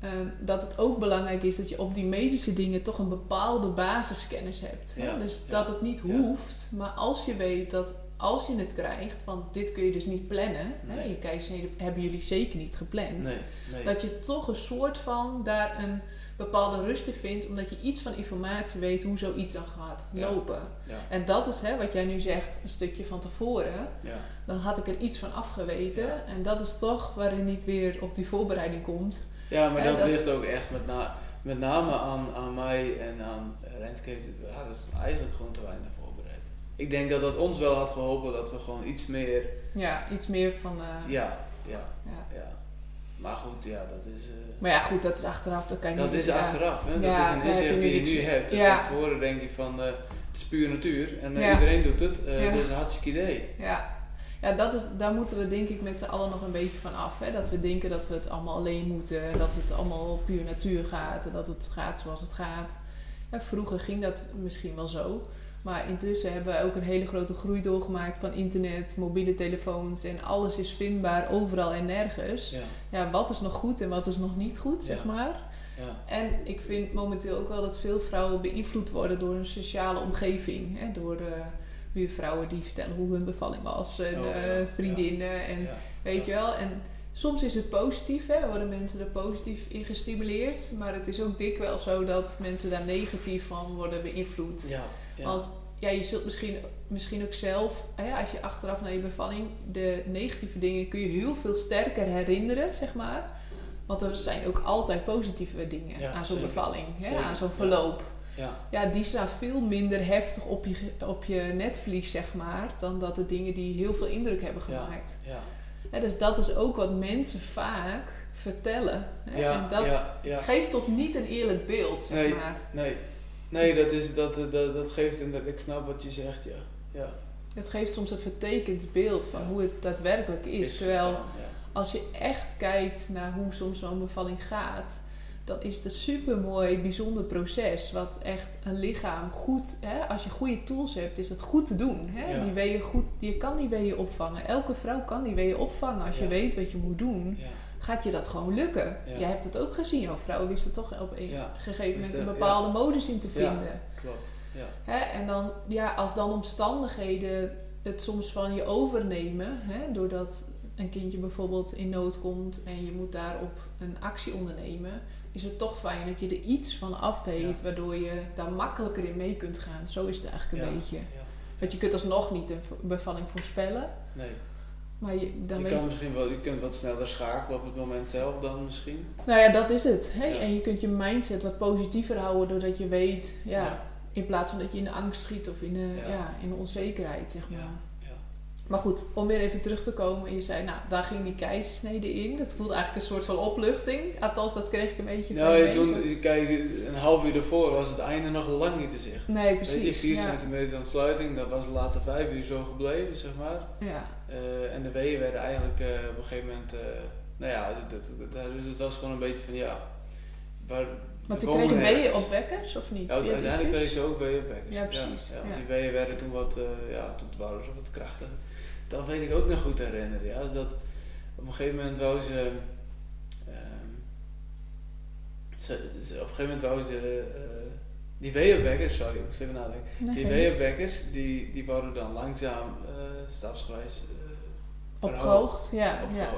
ehm, dat het ook belangrijk is dat je op die medische dingen toch een bepaalde basiskennis hebt. hè. Ja, Dus dat het niet hoeft, maar als je weet dat als je het krijgt, want dit kun je dus niet plannen. Hè? Je keizersnede hebben jullie zeker niet gepland. Nee, nee. Dat je toch een soort van daar een bepaalde rust in vindt, omdat je iets van informatie weet hoe zoiets dan gaat Ja. lopen. Ja, En dat is hè, wat jij nu zegt, een stukje van tevoren. ja. Dan had ik er iets van afgeweten. En dat is toch waarin ik weer op die voorbereiding kom. ja, maar En dat, ligt ook echt met, na, met name aan, aan mij en aan Renske. Ja, dat is eigenlijk gewoon te weinig voorbereid. Ik denk dat dat ons wel had geholpen dat we gewoon iets meer... Ja, iets meer van. eh, Ja, ja, ja. ja. Maar goed, ja, dat is... eh, Maar ja, goed, dat is achteraf. Dat kan je dat niet. is ja. achteraf. Hè? Ja, dat is een inzicht die je nu hebt. Ja. van tevoren denk je van... eh, het is puur natuur en iedereen doet het. Dat is een hartstikke idee. Ja, ja dat is, daar moeten we denk ik met z'n allen nog een beetje van af. Hè? Dat we denken dat we het allemaal alleen moeten. Dat het allemaal puur natuur gaat. En dat het gaat zoals het gaat. Ja, vroeger ging dat misschien wel zo. Maar intussen hebben we ook een hele grote groei doorgemaakt van internet, mobiele telefoons. En alles is vindbaar overal en nergens. Ja, Ja, wat is nog goed en wat is nog niet goed, zeg Ja. maar. ja, En ik vind momenteel ook wel dat veel vrouwen beïnvloed worden door een sociale omgeving. Hè? Door de buurvrouwen die vertellen hoe hun bevalling was. En Oh, eh, vriendinnen. En weet je wel. En soms is het positief. Hè? Worden mensen er positief in gestimuleerd. Maar het is ook dikwijls zo dat mensen daar negatief van worden beïnvloed. Ja, ja. Want ja, je zult misschien, misschien ook zelf, hè, als je achteraf naar je bevalling, de negatieve dingen kun je heel veel sterker herinneren, zeg maar. Want er zijn ook altijd positieve dingen Ja, aan zo'n bevalling, hè, aan zo'n verloop. ja. Ja, die staan veel minder heftig op je, op je netvlies, zeg maar, dan dat de dingen die heel veel indruk hebben gemaakt. ja. Dus dat is ook wat mensen vaak vertellen. Hè? Ja, en dat geeft toch niet een eerlijk beeld, zeg Nee. maar. Nee, nee dat, is, dat, dat, dat geeft inderdaad, ik snap wat je zegt, ja. ja. Het geeft soms een vertekend beeld van Ja. hoe het daadwerkelijk is. Terwijl ja, als je echt kijkt naar hoe soms zo'n bevalling gaat, dan is het een super mooi, bijzonder proces. Wat echt een lichaam goed, hè, als je goede tools hebt, is het goed te doen. Hè? Ja. Die weeën goed, je kan die weeën opvangen. Elke vrouw kan die weeën opvangen. Als je weet wat je moet doen, ja. Gaat je dat gewoon lukken. Ja. Jij hebt het ook gezien. Jouw vrouwen wisten toch op een Ja. gegeven moment een bepaalde modus in te Ja. vinden. klopt. Ja. Hè? En dan, ja, als dan omstandigheden het soms van je overnemen, hè? doordat een kindje bijvoorbeeld in nood komt en je moet daarop een actie ondernemen, is het toch fijn dat je er iets van af weet, waardoor je daar makkelijker in mee kunt gaan. Zo is het eigenlijk een beetje. Want je kunt alsnog niet een bevalling voorspellen, Nee. Maar je, dan je weet kan je... misschien wel, je kunt wat sneller schakelen op het moment zelf dan misschien. Nou ja, dat is het. Ja. En je kunt je mindset wat positiever houden doordat je weet, ja, Ja. in plaats van dat je in de angst schiet of in de, Ja. ja. in de onzekerheid, zeg maar. Maar goed, om weer even terug te komen. Je zei, nou, daar ging die keizersnede in. Dat voelde eigenlijk een soort van opluchting. Althans, dat kreeg ik een beetje van Nou, je ja, toen, kijk, een half uur ervoor was het einde nog lang niet te zicht. Nee, Weet je, precies. 4 ja. centimeter ontsluiting, dat was de laatste vijf uur zo gebleven, zeg maar. ja. Eh, en de weeën werden eigenlijk eh, op een gegeven moment, eh, nou ja, dat, dat, dat- dus het was gewoon een beetje van ja. Waar, Want ze kregen nergens. weeën opwekkers, of niet? Ja, uiteindelijk kregen ze ook. Ja, precies, Ja, ja, ja. want Die weeën werden toen wat, ja, toen waren ze wat krachtiger. Dat weet ik ook nog goed herinneren. Ja. Dus dat op een gegeven moment wou ze, ehm, ze, ze- op een gegeven moment wou ze, die weeënwekkers, sorry, ik moest even nadenken. Nee, Die weeënwekkers, die, die worden dan langzaam, stapsgewijs eh, Opgehoogd, ja. ja.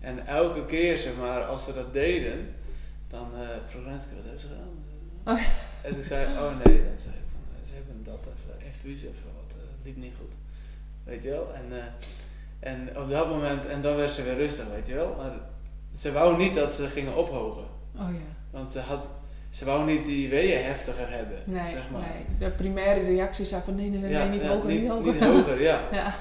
En elke keer, zeg maar, als ze dat deden, dan uh, vroeg Renske, wat hebben ze gedaan? Oh. En toen zei oh nee, dan zei ik van, eh, ze hebben dat even, infusie even wat, eh, liep niet goed. Weet je wel? En, eh, en op dat moment, en dan werd ze weer rustig, weet je wel? Maar ze wou niet dat ze gingen ophogen. Oh ja. Want ze had, ze wou niet die weeën heftiger hebben, Nee, zeg maar. nee. De primaire reactie zei van nee, nee, nee, Ja, nee niet ja, hoger, niet, hoger. Niet hoger, ja. ja.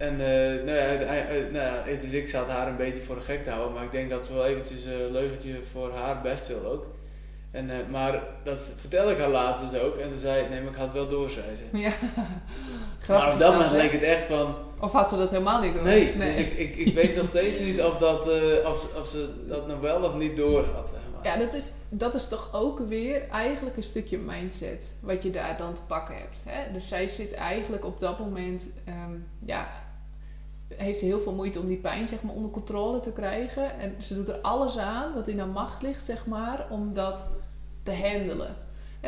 En eh, nou, ja, uiteindelijk- nou ja, dus ik zat haar een beetje voor de gek te houden, maar ik denk dat ze wel eventjes een leugentje voor haar best wil ook. En, eh, maar dat vertelde ik haar laatst dus ook en toen zei ik, nee, maar ik had het wel door, zei ze. ja. maar Grappig op is dat moment leek het echt van, Of had ze dat helemaal niet door? nee, dus ik, ik, ik weet nog steeds niet of, dat, eh, of, ze- of ze dat nou wel of niet door had, zeg maar. Ja, dat is, dat is toch ook weer eigenlijk een stukje mindset wat je daar dan te pakken hebt. Hè? Dus zij zit eigenlijk op dat moment, ehm, ja, heeft ze heel veel moeite om die pijn zeg maar, onder controle te krijgen. En ze doet er alles aan wat in haar macht ligt, zeg maar, om dat te handelen.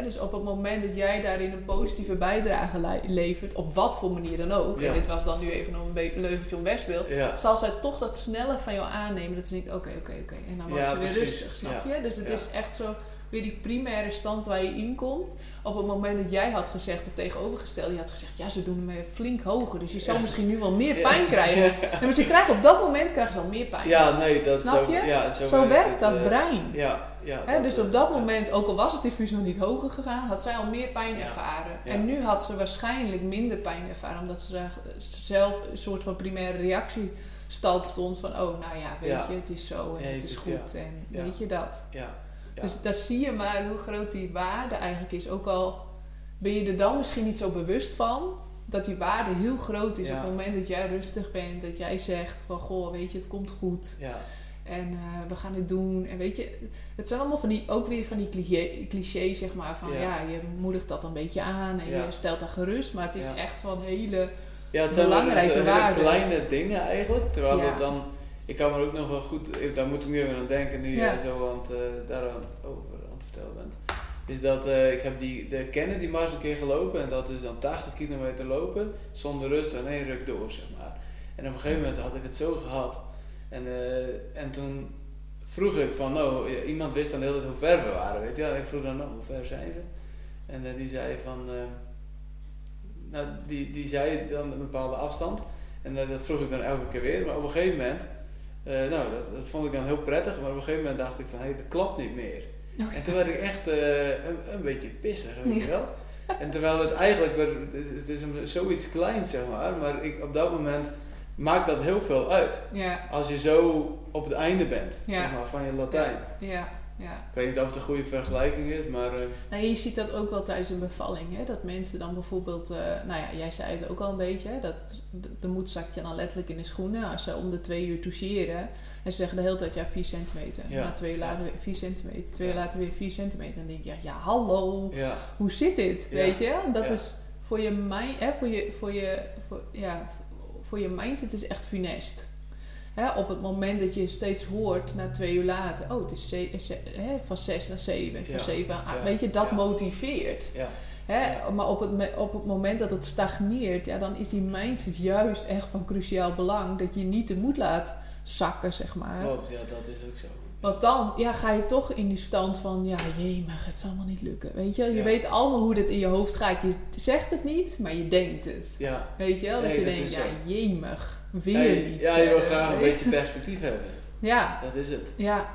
Dus op het moment dat jij daarin een positieve bijdrage le- levert, op wat voor manier dan ook, Ja. en dit was dan nu even nog een leugentje om Ja. zal zij toch dat sneller van jou aannemen. Dat ze denkt, oké, oké, oké. En dan wordt Ja, ze weer precies. rustig, snap je? Dus het is echt zo weer die primaire stand waar je in komt. Op het moment dat jij had gezegd, het tegenovergestelde, je had gezegd, ja, ze doen weer flink hoger. Dus je zal Ja. misschien nu wel meer pijn krijgen. Maar ze krijgen op dat moment krijgen ze al meer pijn. Ja, nee, dat Snap zo, je? Ja, zo, Zo werkt het, dat eh, brein. Ja, ja. Dus op dat eh, moment, ook al was het diffuus nog niet hoger gegaan, had zij al meer pijn ervaren. Ja. En nu had ze waarschijnlijk minder pijn ervaren, omdat ze daar zelf een soort van primaire reactiestand stond van, oh nou ja, weet je, het is zo en het is goed en weet je dat. Ja. Dus daar zie je maar hoe groot die waarde eigenlijk is. Ook al ben je er dan misschien niet zo bewust van, dat die waarde heel groot is Ja. op het moment dat jij rustig bent, dat jij zegt van, goh, weet je, het komt goed. ja. En eh, we gaan dit doen. En weet je, het zijn allemaal van die, ook weer van die cliché, clichés, zeg maar. Van Ja. ja. je moedigt dat een beetje aan en je stelt daar gerust. Maar het is echt van hele. Ja, het zijn Belangrijke hele kleine dingen eigenlijk. Terwijl het dan, ik kan me ook nog wel goed, daar moet ik nu even aan denken, nu Ja. jij zo aan het, eh, daar aan, over aan het vertellen bent. Is dat eh, ik heb die, de Kennedy Mars een keer gelopen en dat is dan 80 kilometer lopen zonder rust en één ruk door, zeg maar. En op een gegeven moment had ik het zo gehad. En, eh, en toen vroeg ik van, nou, iemand wist dan de hele tijd hoe ver we waren, weet je wel. En ik vroeg dan, nou, hoe ver zijn we? En eh, die zei van, eh, nou, die, die zei dan een bepaalde afstand. En eh, dat vroeg ik dan elke keer weer. Maar op een gegeven moment, eh, nou, dat, dat vond ik dan heel prettig. Maar op een gegeven moment dacht ik van, hé, dat klopt niet meer. Oh, En toen werd ik echt eh, een, een beetje pissig, weet je wel. En terwijl het eigenlijk, het is, zoiets kleins, zeg maar. Maar ik, op dat moment maakt dat heel veel uit. Ja, Als je zo op het einde bent, Ja. zeg maar, van je Latijn. ja, ja. Ik weet niet of het een goede vergelijking is, maar... eh, Nou, je ziet dat ook wel tijdens een bevalling. Hè? Dat mensen dan bijvoorbeeld, eh, nou ja, jij zei het ook al een beetje. Hè? Dat, de, de moed zakt je dan letterlijk in de schoenen. Als ze om de twee uur toucheren. En ze zeggen de hele tijd, ja, 4 centimeter. Ja. Na twee uur later weer 4 centimeter. Twee uur later weer 4 centimeter. Dan denk je, ja, ja hallo. hoe zit dit? Weet je? Dat is voor je mind, hè, voor je, voor je, voor, ja, voor je mindset is echt funest. Hè, op het moment dat je steeds hoort na twee uur later, oh, het is ze- ze- hè, van zes naar zeven, van Ja. zeven naar acht. Ja. Weet je, dat Ja. motiveert. ja, Hè? Maar op het, op het moment dat het stagneert, ja, dan is die mindset juist echt van cruciaal belang. Dat je niet de moed laat zakken, zeg maar. klopt. Ja, dat is ook zo. Want dan ja, ga je toch in die stand van, ja, jemig, het zal wel niet lukken. Weet je, je Ja. weet allemaal hoe dit in je hoofd gaat. Je zegt het niet, maar je denkt het. Ja, Weet je wel, dat Nee, je dat denkt, ja, jemig, weer ja, je- niet. ja, je wil graag een beetje perspectief hebben. Ja, Dat is het. ja.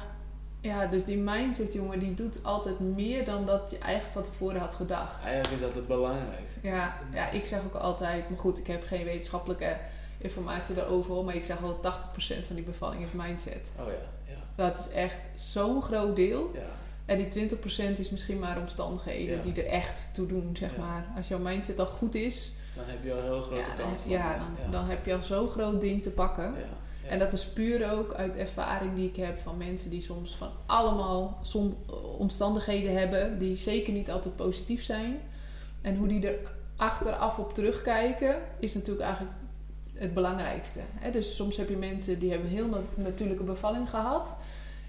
Ja, dus die mindset, jongen, die doet altijd meer dan dat je eigenlijk van tevoren had gedacht. Eigenlijk is dat het belangrijkste. Ja, ja, ik zeg ook altijd, maar goed, ik heb geen wetenschappelijke informatie daarover, hoor, maar ik zeg altijd 80% van die bevalling is mindset. Oh ja, ja, Dat is echt zo'n groot deel. ja. En die 20% is misschien maar omstandigheden Ja. die er echt toe doen, zeg Ja. maar. Als jouw mindset al goed is, Dan heb je al heel grote ja, kans. ja, dan, dan heb je al zo'n groot ding te pakken. Ja. En dat is puur ook uit ervaring die ik heb van mensen die soms van allemaal omstandigheden hebben die zeker niet altijd positief zijn. En hoe die er achteraf op terugkijken is natuurlijk eigenlijk het belangrijkste. Hè? Dus soms heb je mensen die hebben een heel na- natuurlijke bevalling gehad.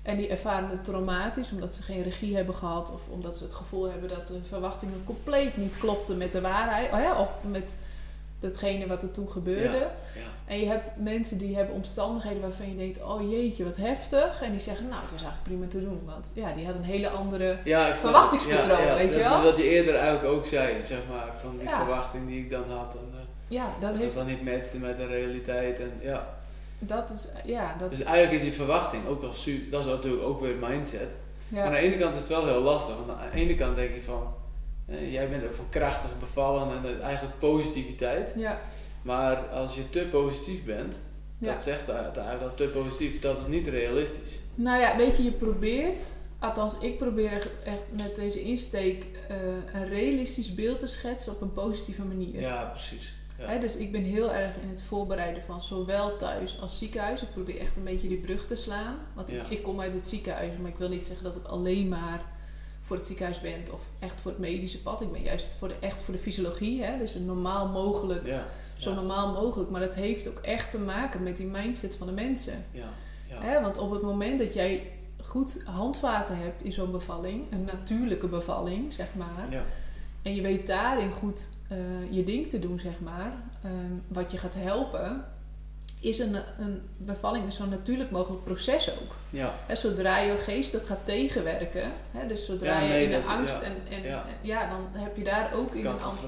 En die ervaren het traumatisch omdat ze geen regie hebben gehad. Of omdat ze het gevoel hebben dat de verwachtingen compleet niet klopten met de waarheid. Oh ja, of met datgene wat er toen gebeurde. Ja. En je hebt mensen die hebben omstandigheden waarvan je denkt, oh jeetje, wat heftig. En die zeggen, nou, het was eigenlijk prima te doen. Want ja, die hadden een hele andere... Ja, Verwachtingspatroon, weet je dat wel? is wat je eerder eigenlijk ook zei, zeg maar, van die verwachting die ik dan had. En, eh, Ja, dat dat heeft... dan niet matchte met de realiteit. En, ja. Dat is... Ja, dat Dus is... eigenlijk is die verwachting ook al su dat is natuurlijk ook weer mindset. Maar aan de ene kant is het wel heel lastig, want aan de ene kant denk je van, eh, jij bent ook van krachtig bevallen en eh, eigenlijk positiviteit. ja, Maar als je te positief bent, ja. dat zegt eigenlijk al te positief, dat is niet realistisch. Nou ja, weet je, je probeert... Althans, ik probeer echt, echt met deze insteek eh, een realistisch beeld te schetsen op een positieve manier. Ja, precies. Dus ik ben heel erg in het voorbereiden van zowel thuis als ziekenhuis. Ik probeer echt een beetje die brug te slaan. Want ik, ik kom uit het ziekenhuis, maar ik wil niet zeggen dat ik alleen maar voor het ziekenhuis ben of echt voor het medische pad. Ik ben juist voor de, echt voor de fysiologie. Hè? Dus een normaal mogelijk, Ja, zo ja, normaal mogelijk. Maar dat heeft ook echt te maken met die mindset van de mensen. ja. Hè? Want op het moment dat jij goed handvaten hebt in zo'n bevalling, een natuurlijke bevalling, zeg maar. Ja. En je weet daarin goed eh, je ding te doen, zeg maar. ehm, wat je gaat helpen, is een, een bevalling een zo natuurlijk mogelijk proces ook. Ja. Hè, zodra je geest ook gaat tegenwerken, hè, dus zodra Ja, je in de dat- angst ja, en, en ja. ja. dan heb je daar ook in een ander...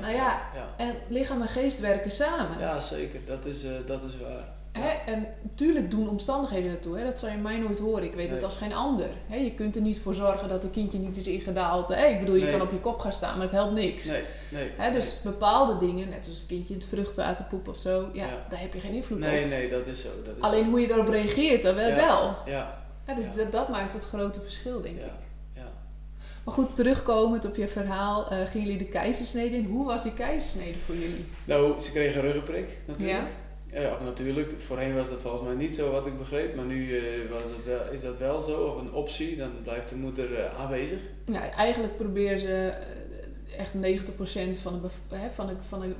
Nou ja, ja. en lichaam en geest werken samen. Ja, zeker. Dat is, eh, dat is waar. Hè? En natuurlijk doen omstandigheden naartoe. Hè? Dat zal je mij nooit horen. Ik weet het Nee. als geen ander. Hè? Je kunt er niet voor zorgen dat een kindje niet is ingedaald. Hè? Ik bedoel, je Nee. kan op je kop gaan staan, maar het helpt niks. Nee, nee. Hè? Dus bepaalde dingen, net zoals een kindje in het vruchtwater poept of zo, ja, Ja. daar heb je geen invloed nee, op. nee, dat is zo. Dat is Alleen zo. hoe je daarop reageert, dan wel. Ja. wel. Ja? Dus dat, dat maakt het grote verschil, denk ik. ja. Maar goed, terugkomend op je verhaal, eh, gingen jullie de keizersnede in. Hoe was die keizersnede voor jullie? Nou, ze kregen een ruggenprik natuurlijk. Ja. Of natuurlijk, voorheen was dat volgens mij niet zo wat ik begreep, maar nu eh, was het wel, is dat wel zo, of een optie, dan blijft de moeder eh, aanwezig. Ja, eigenlijk proberen ze eh, echt 90% van de, hè, van de, van de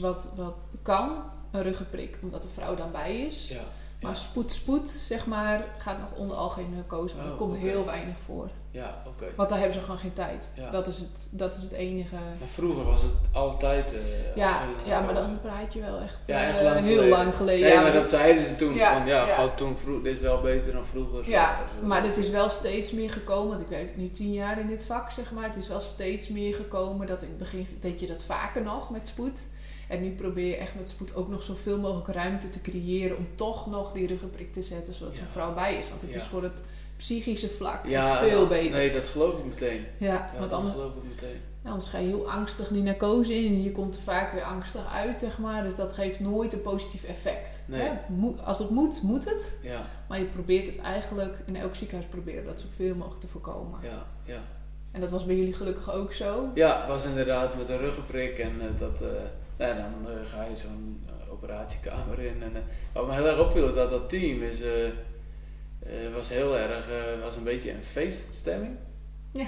wat, wat kan, een ruggenprik, omdat de vrouw dan bij is. Ja, Maar spoed, spoed, zeg maar, gaat nog onder algemene want Oh, dat komt heel weinig voor. ja oké. Want daar hebben ze gewoon geen tijd. Ja. Dat, is het, dat is het enige. Maar vroeger was het altijd... eh, Ja, ja, maar dan praat je wel echt, Ja, echt eh, heel geleden. lang geleden. Nee, ja, maar dat zeiden ze toen, Ja, van ja, ja. toen vroeg, dit is wel beter dan vroeger. Ja, Zo- maar het is wel steeds meer gekomen, want ik werk nu tien jaar in dit vak, zeg maar. Het is wel steeds meer gekomen dat in het begin deed je dat vaker nog met spoed. En nu probeer je echt met spoed ook nog zoveel mogelijk ruimte te creëren om toch nog die ruggenprik te zetten, zodat zo'n Ja. vrouw bij is. Want het is voor het psychische vlak echt veel beter. Nee, dat geloof ik meteen. Ja, want dat anders, geloof ik meteen. ja, anders ga je heel angstig die narcose in en je komt er vaak weer angstig uit, zeg maar. Dus dat geeft nooit een positief effect. Nee. Hè? Moet- als het moet, moet het. Ja, Maar je probeert het eigenlijk, in elk ziekenhuis proberen dat zoveel mogelijk te voorkomen. ja, ja. En dat was bij jullie gelukkig ook zo. Ja, was inderdaad met een ruggenprik en eh, dat, eh, ja, dan eh, ga je zo'n eh, operatiekamer in. En, eh, wat me heel erg opviel is dat dat team is, was heel erg, was een beetje een feeststemming. Ja.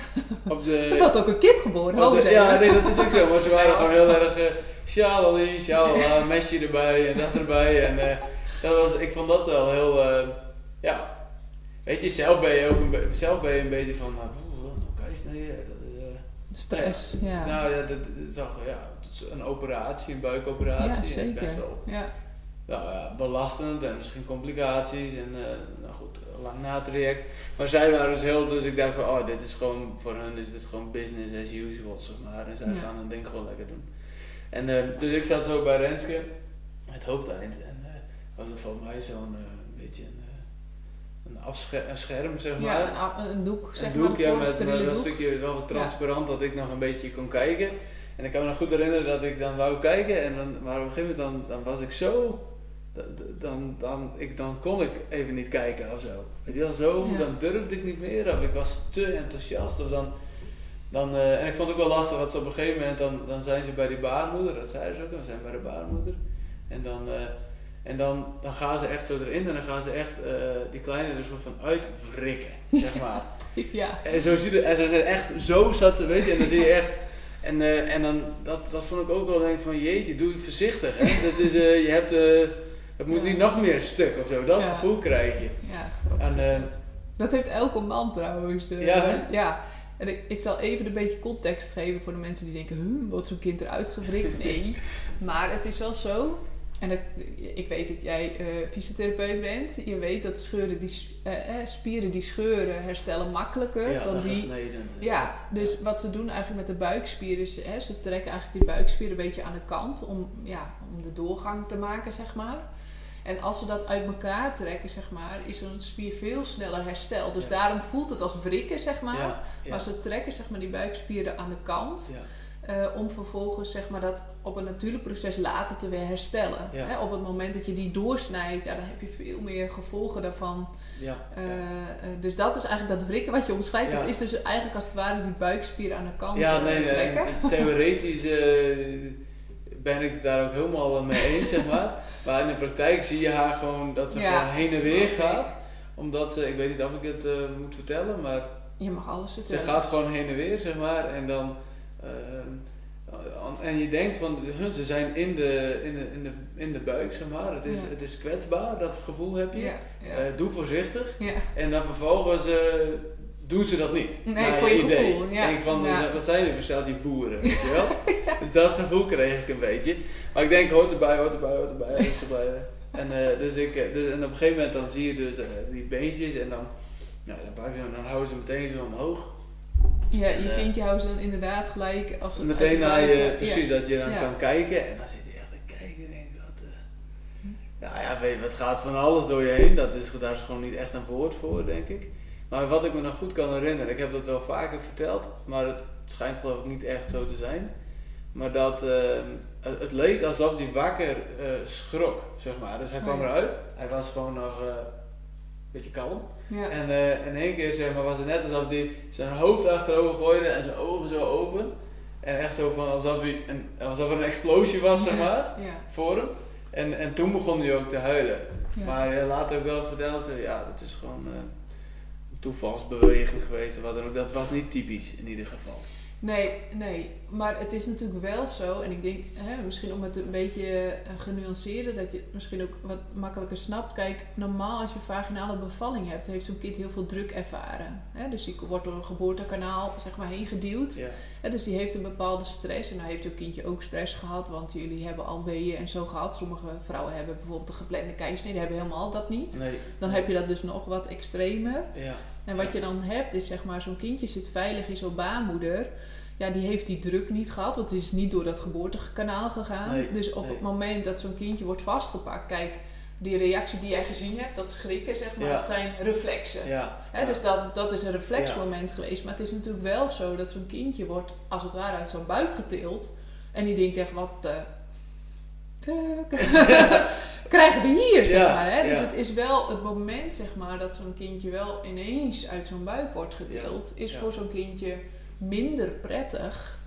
Op de, Er had ook een kind geboren, ho de- ja, nee, dat is ook zo, maar ze waren Ja, gewoon heel erg uh, shalali, shalala, mesje erbij en dat erbij. En dat was, ik vond dat wel heel, ja, weet je, zelf ben je ook een, zelf ben je een beetje van, nou, oeh, nou, Stress, ja. nou ja, dat, dat zag, ja, het is een operatie, een buikoperatie. Ja, en zeker. Best wel Ja. nou, ja, belastend en misschien complicaties en eh, nou goed, lang natraject. Maar zij waren dus heel, dus ik dacht van, oh, dit is gewoon, voor hun is dit gewoon business as usual, zeg maar. En zij Ja. gaan hun ding gewoon lekker doen. En eh, dus ik zat zo bij Renske, het hoofdeind, en eh was er volgens mij zo'n eh, een, afscher- een scherm, zeg maar. Ja, een, een doek, zeg een maar, doek, de ja, met, een stukje wel wat transparant dat ik nog een beetje kon kijken. En ik kan me nog goed herinneren dat ik dan wou kijken, en dan, maar op een gegeven moment dan, dan was ik zo, dan, dan, ik, dan kon ik even niet kijken of zo. Weet je wel, zo, Ja. dan durfde ik niet meer, of ik was te enthousiast. Of dan, dan, eh, en ik vond het ook wel lastig dat ze op een gegeven moment, dan, dan zijn ze bij die baarmoeder, dat zei ze ook, dan zijn bij de baarmoeder. En dan, eh, en dan, dan gaan ze echt zo erin en dan gaan ze echt eh, die kleine er soort van uitwrikken, zeg maar. Ja, En zo zie je, en ze zit echt, zo zat ze, weet je, en dan zie je echt, en, eh, en dan, dat, dat vond ik ook wel, denk ik van, jeetje, doe het voorzichtig, hè. Dat is, eh, je hebt, het moet Ja. niet nog meer stuk of zo, dat Ja. gevoel krijg je. ja grappig En, dat. Dat heeft elke man trouwens. Ja, ja. En ik, ik zal even een beetje context geven voor de mensen die denken, huh, wat zo'n kind eruit gewrikt. Nee, maar het is wel zo. En ik weet dat jij eh, fysiotherapeut bent. Je weet dat scheuren die, eh, eh, spieren die scheuren herstellen makkelijker Ja, dan die gesneden. Ja, dus wat ze doen eigenlijk met de buikspieren is, hè, ze trekken eigenlijk die buikspieren een beetje aan de kant om, ja, om de doorgang te maken, zeg maar. En als ze dat uit elkaar trekken, zeg maar, is zo'n spier veel sneller hersteld. Dus Ja. daarom voelt het als wrikken, zeg maar. Ja, Maar ze trekken zeg maar, die buikspieren aan de kant. Eh, om vervolgens zeg maar, dat op een natuurlijk proces later te weer herstellen. Ja. Hè, op het moment dat je die doorsnijdt, ja, dan heb je veel meer gevolgen daarvan. ja, Eh, ja. eh, dus dat is eigenlijk dat wrikken wat je omschrijft. Het is dus eigenlijk als het ware die buikspier aan de kant Ja, nee, nee, trekken. en theoretisch ben ik het daar ook helemaal mee eens, zeg maar. Maar in de praktijk zie je haar gewoon dat ze gewoon heen en weer gaat. Omdat ze, ik weet niet of ik het moet vertellen, maar Je mag alles ze vertellen. gaat gewoon heen en weer, zeg maar. En dan, En je denkt van, hun, ze zijn in de, in de, in de, in de buik, zeg maar. Het is, Ja. het is kwetsbaar, dat gevoel heb je. Ja, ja. Eh, doe voorzichtig. ja. En dan vervolgens eh, doen ze dat niet. Nee, voor je idee. gevoel, ja. denk van, Ja. wat zijn er versteld die boeren, weet je wel? Dus dat gevoel kreeg ik een beetje. Maar ik denk, hoort erbij, hoort erbij, hoort erbij, hoort erbij. En, eh, dus ik, eh, dus, en op een gegeven moment dan zie je dus eh, die beentjes en dan, nou, dan, pakken ze, dan houden ze meteen zo omhoog. Ja, je En, eh, kindje houdt ze dan inderdaad gelijk als ze Meteen naar buik, je, eh, precies, dat je dan kan kijken en dan zit je echt te kijken en denk wat, eh, ja, ja, weet je, wat gaat van alles door je heen, dat is, daar is gewoon niet echt een woord voor, denk ik. Maar wat ik me nog goed kan herinneren, ik heb dat wel vaker verteld, maar het schijnt geloof ik niet echt zo te zijn. Maar dat het, leek alsof hij wakker schrok, zeg maar. Dus hij Oh, kwam ja. eruit, hij was gewoon nog beetje kalm. Ja. En eh, in één keer zeg maar, was het net alsof hij zijn hoofd achterover gooide en zijn ogen zo open. En echt zo van alsof, hij een, alsof er een explosie was, zeg maar, Ja, voor hem. En, en toen begon hij ook te huilen. ja. Maar later ook wel verteld ze, ja, dat is gewoon eh, een toevalsbeweging geweest. Wat dan ook. Dat was niet typisch in ieder geval. Nee, nee. Maar het is natuurlijk wel zo. En ik denk, hè, misschien om het een beetje eh, genuanceerder, dat je het misschien ook wat makkelijker snapt. Kijk, normaal als je vaginale bevalling hebt, heeft zo'n kind heel veel druk ervaren. Hè? Dus die wordt door een geboortekanaal zeg maar heen geduwd. Ja, Hè, dus die heeft een bepaalde stress. En dan heeft jouw kindje ook stress gehad, want jullie hebben al weeën en zo gehad. Sommige vrouwen hebben bijvoorbeeld een geplande keizersnee, die hebben helemaal dat niet. nee. Dan heb je dat dus nog wat extremer. Ja, En wat je dan hebt is zeg maar, zo'n kindje zit veilig in zo'n baarmoeder. Ja, die heeft die druk niet gehad, want het is niet door dat geboortekanaal gegaan. Nee, dus op nee. het moment dat zo'n kindje wordt vastgepakt, kijk, die reactie die jij gezien hebt, dat schrikken zeg maar, Ja. dat zijn reflexen. ja. Dus dat, dat is een reflexmoment geweest. Maar het is natuurlijk wel zo dat zo'n kindje wordt als het ware uit zo'n buik getild. En die denkt echt, wat de krijgen we hier, zeg maar. Hè? Dus het is wel het moment, zeg maar, dat zo'n kindje wel ineens uit zo'n buik wordt getild. Is voor zo'n kindje minder prettig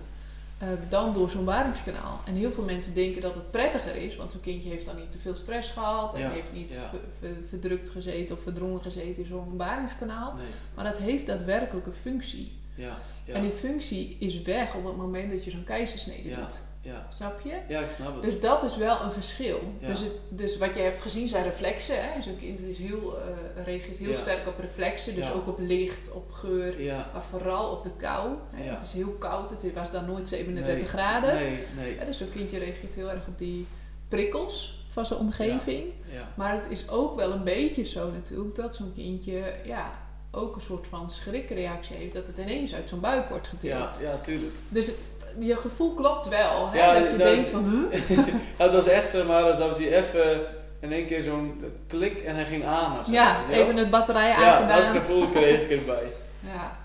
eh, dan door zo'n baringskanaal. En heel veel mensen denken dat het prettiger is, want zo'n kindje heeft dan niet te veel stress gehad en Ja, heeft niet ja. verdrukt gezeten of verdrongen gezeten in zo'n baringskanaal. Nee, Maar dat heeft daadwerkelijk een functie. ja, ja. En die functie is weg op het moment dat je zo'n keizersnede Ja. doet. Ja. Snap je? ja, ik snap het. Dus dat is wel een verschil. Ja. Dus, het, dus wat je hebt gezien zijn reflexen. Hè? Zo'n kind is heel, eh, reageert heel Ja. sterk op reflexen. Dus Ja. ook op licht, op geur. Maar vooral op de kou. Hè? Het is heel koud. Het was dan nooit 37 Nee, graden. Nee, nee. Hè? Dus zo'n kindje reageert heel erg op die prikkels van zijn omgeving. Maar het is ook wel een beetje zo natuurlijk dat zo'n kindje ja, ook een soort van schrikreactie heeft. Dat het ineens uit zo'n buik wordt getild. Ja, ja, tuurlijk. Dus je gevoel klopt wel. Hè? Ja, dat je dat denkt van, huh? Ja, het was echt zeg maar alsof hij even in één keer zo'n klik en hij ging aan of zo. Ja, even het batterij Ja, aangedaan. dat gevoel kreeg ik erbij. Ja.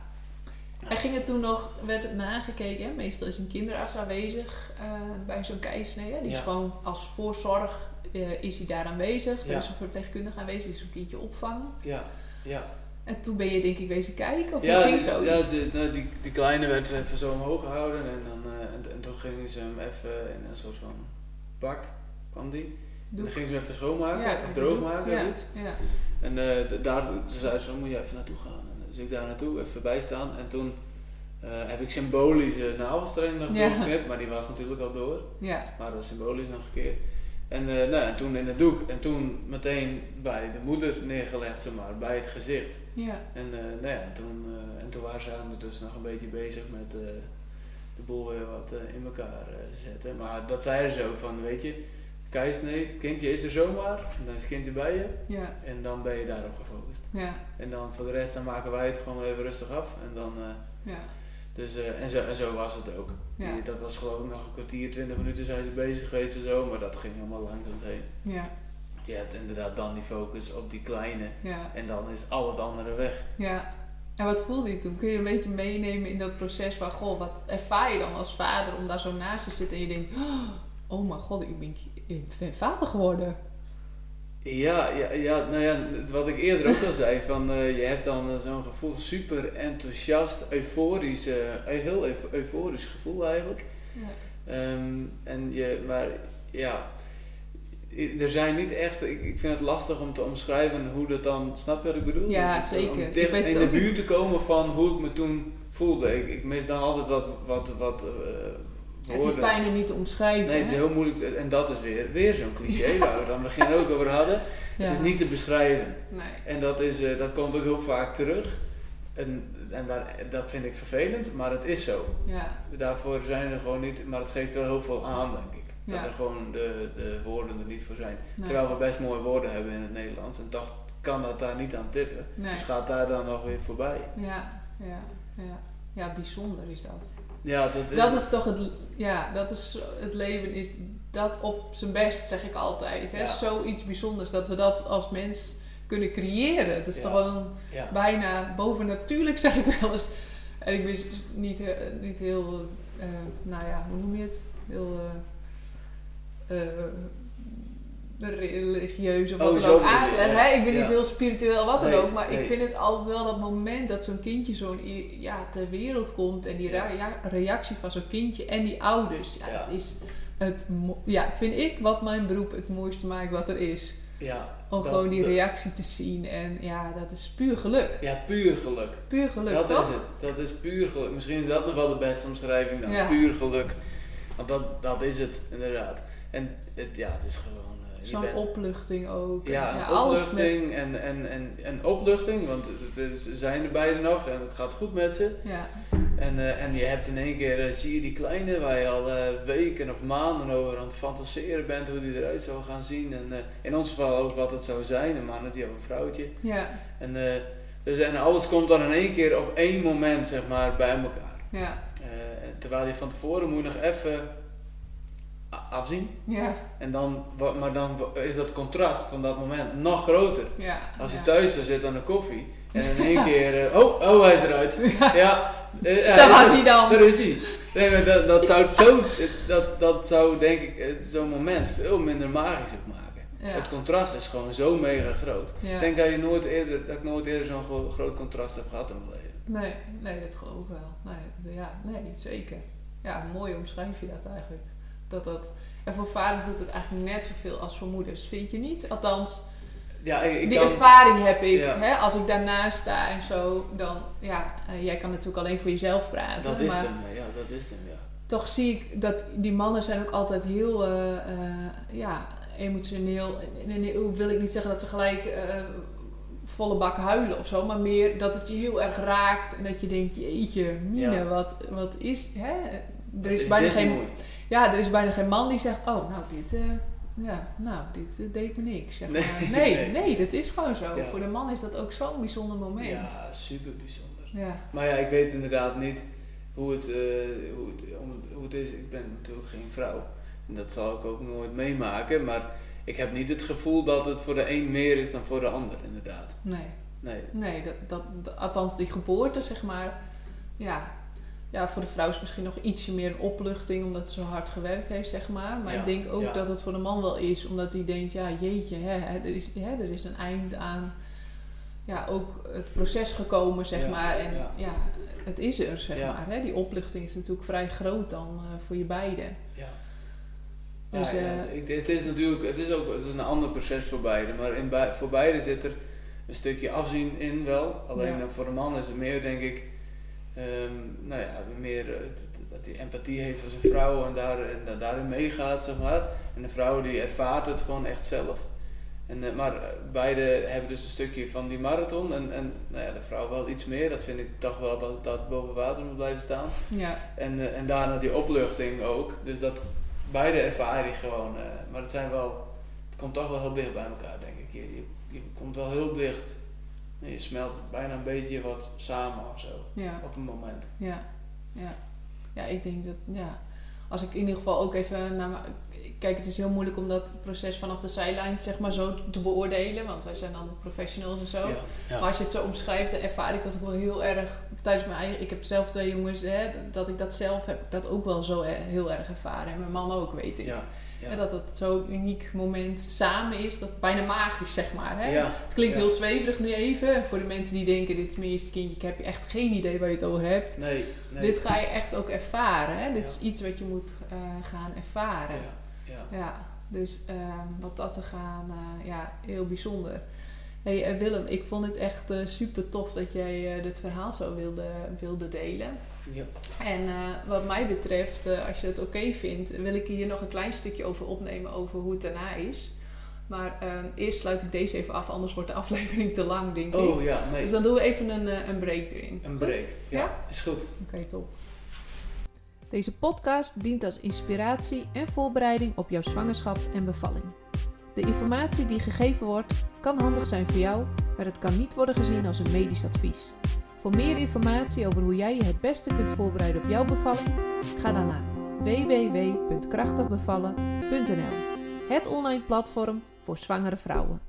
En ging het toen nog, werd het nagekeken, hè? meestal is een kinderarts aanwezig eh, bij zo'n keizersnede. Die is Ja. gewoon als voorzorg eh, is hij daar aanwezig. Er Ja. is een verpleegkundige aanwezig die zo'n kindje opvangt. Ja, ja. En toen ben je denk ik wezen kijken, of ja, hoe ging zoiets? ja die, nou, die, die kleine werd even zo omhoog gehouden en, dan, eh, en, en toen gingen ze hem even in een soort van bak, kwam die. En dan gingen ze hem even schoonmaken, Ja, of droog maken ja, of iets. ja. En eh, daar zei ze, "Dan moet je even naartoe gaan. En dus ik daar naartoe, even bijstaan. En toen eh, heb ik symbolische navelstreng nog Ja. doorgeknipt, maar die was natuurlijk al door. ja. Maar dat is symbolisch nog een keer. En, eh, nou, toen in het doek en toen meteen bij de moeder neergelegd, zeg maar, bij het gezicht. ja. En, eh, nou ja, toen, eh, en toen waren ze aan dus nog een beetje bezig met de boel weer wat in elkaar zetten. Maar dat zeiden ze ook van, weet je, keisnee, het kindje is er zomaar, en dan is het kindje bij je, Ja, en dan ben je daarop gefocust. ja, En dan voor de rest, dan maken wij het gewoon even rustig af. En dan, ja, dus, eh, en, zo, en zo was het ook. Ja. Die, dat was geloof ik nog een kwartier, twintig minuten zijn ze bezig geweest en zo, maar dat ging helemaal langzaam heen. ja, Je hebt inderdaad dan die focus op die kleine ja, en dan is al het andere weg. ja. En wat voelde je toen? Kun je een beetje meenemen in dat proces van, goh, wat ervaar je dan als vader om daar zo naast te zitten en je denkt, oh mijn god, ik ben, ik ben vader geworden. Ja, ja, ja, nou ja, wat ik eerder ook al zei, van eh, je hebt dan eh, zo'n gevoel, super enthousiast, euforisch, een heel euf- euforisch gevoel eigenlijk. Ja, Ehm, en je, maar ja, er zijn niet echt, ik, ik vind het lastig om te omschrijven hoe dat dan, snap je wat ik bedoel? Ja, Om- zeker. Om dicht in de buurt te komen van hoe ik me toen voelde. Ik, ik mis dan altijd wat, wat, wat, Het is bijna niet te omschrijven. Nee, het is heel moeilijk. En dat is weer, weer zo'n cliché waar we het aan het begin ook over hadden. Het is niet te beschrijven. Nee. En dat, is, uh, dat komt ook heel vaak terug. En, en daar, dat vind ik vervelend, maar het is zo. Ja. Daarvoor zijn er gewoon niet, maar het geeft wel heel veel aan, denk ik. Dat Ja. er gewoon de, de woorden er niet voor zijn. Nee. Terwijl we best mooie woorden hebben in het Nederlands. En toch kan dat daar niet aan tippen. Nee. Dus gaat daar dan nog weer voorbij. Ja, ja, ja. Ja, bijzonder is dat. Ja, dat is, Dat is toch het, ja, dat is het leven is dat op zijn best, zeg ik altijd. Hè? Ja. Zoiets bijzonders dat we dat als mens kunnen creëren. Het is Ja. toch gewoon ja. bijna bovennatuurlijk, zeg ik wel eens. En ik ben niet, niet heel, eh, nou ja, hoe noem je het? Heel eh, eh, religieus of wat Oh, dan ook aangelegd. ja. Ik ben niet heel spiritueel, wat dan Nee, ook. Maar ik vind het altijd wel dat moment dat zo'n kindje zo'n ja, ter wereld komt. En die reactie van zo'n kindje en die ouders. Ja, Ja. dat is het, ja, vind ik wat mijn beroep het mooiste maakt wat er is. ja, Om dat- gewoon die reactie te zien. En ja, dat is puur geluk. Ja, puur geluk. Puur geluk, dat toch? is het. Dat is puur geluk. Misschien is dat nog wel de beste omschrijving dan. Puur geluk. Want dat, dat is het, inderdaad. En het, ja, het is gewoon... Zo'n bent- opluchting ook. En Ja, met... opluchting en, en, en, en opluchting, want het is, ze zijn er beide nog en het gaat goed met ze. Ja, En, eh, en je hebt in één keer, eh, zie je die kleine waar je al eh, weken of maanden over aan het fantaseren bent hoe die eruit zou gaan zien. En in ons geval ook wat het zou zijn, een mannetje of een vrouwtje. ja, En, dus, en alles komt dan in één keer op één moment zeg maar, bij elkaar. ja, terwijl je van tevoren moet nog even afzien. ja, En dan, maar dan is dat contrast van dat moment nog groter. ja. Als je ja. thuis zit aan de koffie en in één keer, eh, oh, oh, hij is eruit. Ja, eh, ja, is was hij dan. Daar is hij. Nee, dat, dat zou zo, dat, dat zou denk ik eh, zo'n moment veel minder magisch ook maken. Het contrast is gewoon zo mega groot. Ik denk dat, je nooit eerder, dat ik nooit eerder zo'n gro- groot contrast heb gehad in mijn leven. Nee, nee, dat geloof ik wel. Nee, ja, nee, zeker. Ja, mooi omschrijf je dat eigenlijk. Dat dat... En voor vaders doet het eigenlijk net zoveel als voor moeders, vind je niet? Althans, Ja, ik, ik die kan, ervaring heb ik. Ja. Hè? Als ik daarnaast sta en zo, dan... Ja, eh, jij kan natuurlijk alleen voor jezelf praten. dat is maar hem, ja, dat is hem, ja. toch zie ik dat die mannen zijn ook altijd heel... eh, eh, ja, emotioneel. En, en, wil ik niet zeggen dat ze gelijk... volle bak huilen of zo, maar meer dat het je heel erg raakt en dat je denkt, jeetje, Mine, Ja. wat, wat is, hè? Er Wat is, bijna geen, mooi. Ja, er is bijna geen man die zegt, oh, nou, dit, eh, ja, nou, dit eh, deed me niks, zeg Nee, maar. Nee, nee. nee, dat is gewoon zo. Ja. Voor de man is dat ook zo'n bijzonder moment. Ja, super bijzonder. Ja, Maar ja, ik weet inderdaad niet hoe het, eh, hoe, het, hoe het is. Ik ben natuurlijk geen vrouw. En dat zal ik ook nooit meemaken. Maar ik heb niet het gevoel dat het voor de een meer is dan voor de ander, inderdaad. nee, Nee. nee, dat, dat- althans die geboorte, zeg maar, ja. Ja, voor de vrouw is het misschien nog ietsje meer een opluchting, omdat ze zo hard gewerkt heeft, zeg maar. Maar Ja, ik denk ook ja. dat het voor de man wel is, omdat hij denkt, ja, jeetje, hè, er, is, hè, er is een eind aan ja, ook het proces gekomen, zeg Ja, maar. En ja. het is er, zeg maar. Hè. Die opluchting is natuurlijk vrij groot dan eh, voor je beiden. Ja. Dus, eh, het is natuurlijk het is ook het is een ander proces voor beide. Maar in voor beide zit er een stukje afzien in wel. Alleen voor een man is het meer, denk ik, ehm, nou ja, meer eh, dat- dat hij empathie heeft voor zijn vrouw en, daar, en da- daarin meegaat, zeg maar. En de vrouw die ervaart het gewoon echt zelf. En, eh, maar eh, beide hebben dus een stukje van die marathon. En, en nou ja, de vrouw wel iets meer. Dat vind ik toch wel dat dat boven water moet blijven staan. ja, En, en daarna die opluchting ook. Dus dat beide ervaar je gewoon. maar het zijn wel, het komt toch wel heel dicht bij elkaar, denk ik. Je, je, je komt wel heel dicht. En je smelt bijna een beetje wat samen of zo. ja, Op een moment. ja, ja. Ja, ik denk dat, ja. Als ik in ieder geval ook even naar mijn... Kijk, het is heel moeilijk om dat proces vanaf de zijlijn, zeg maar, zo te beoordelen. Want wij zijn dan professionals en zo. Ja, ja. Maar als je het zo omschrijft, dan ervaar ik dat ook wel heel erg tijdens mijn eigen. Ik heb zelf twee jongens, hè, dat ik dat zelf heb, ik dat ook wel zo eh, heel erg ervaren. En mijn man ook, weet ik. ja, ja. En dat het zo'n uniek moment samen is, dat bijna magisch, zeg maar. Hè? Het klinkt heel zweverig nu even. Voor de mensen die denken, dit is mijn eerste kindje, ik heb echt geen idee waar je het over hebt. Nee, nee. Dit ga je echt ook ervaren. Hè? Dit is iets wat je moet eh, gaan ervaren. Ja, ja. Dus ehm, wat dat te gaan, eh, ja, heel bijzonder. Hé, Hey eh, Willem, ik vond het echt eh, super tof dat jij dit verhaal zo wilde, wilde delen. Ja. En wat mij betreft, als je het oké vindt, wil ik hier nog een klein stukje over opnemen over hoe het daarna is. Maar eh, eerst sluit ik deze even af, anders wordt de aflevering te lang, denk ik. Oh ja, nee. Dus dan doen we even een, een break erin. Een Goed? break. Ja, Ja? is goed. Oké, top. Deze podcast dient als inspiratie en voorbereiding op jouw zwangerschap en bevalling. De informatie die gegeven wordt kan handig zijn voor jou, maar het kan niet worden gezien als een medisch advies. Voor meer informatie over hoe jij je het beste kunt voorbereiden op jouw bevalling, ga dan naar www.krachtigbevallen.nl, het online platform voor zwangere vrouwen.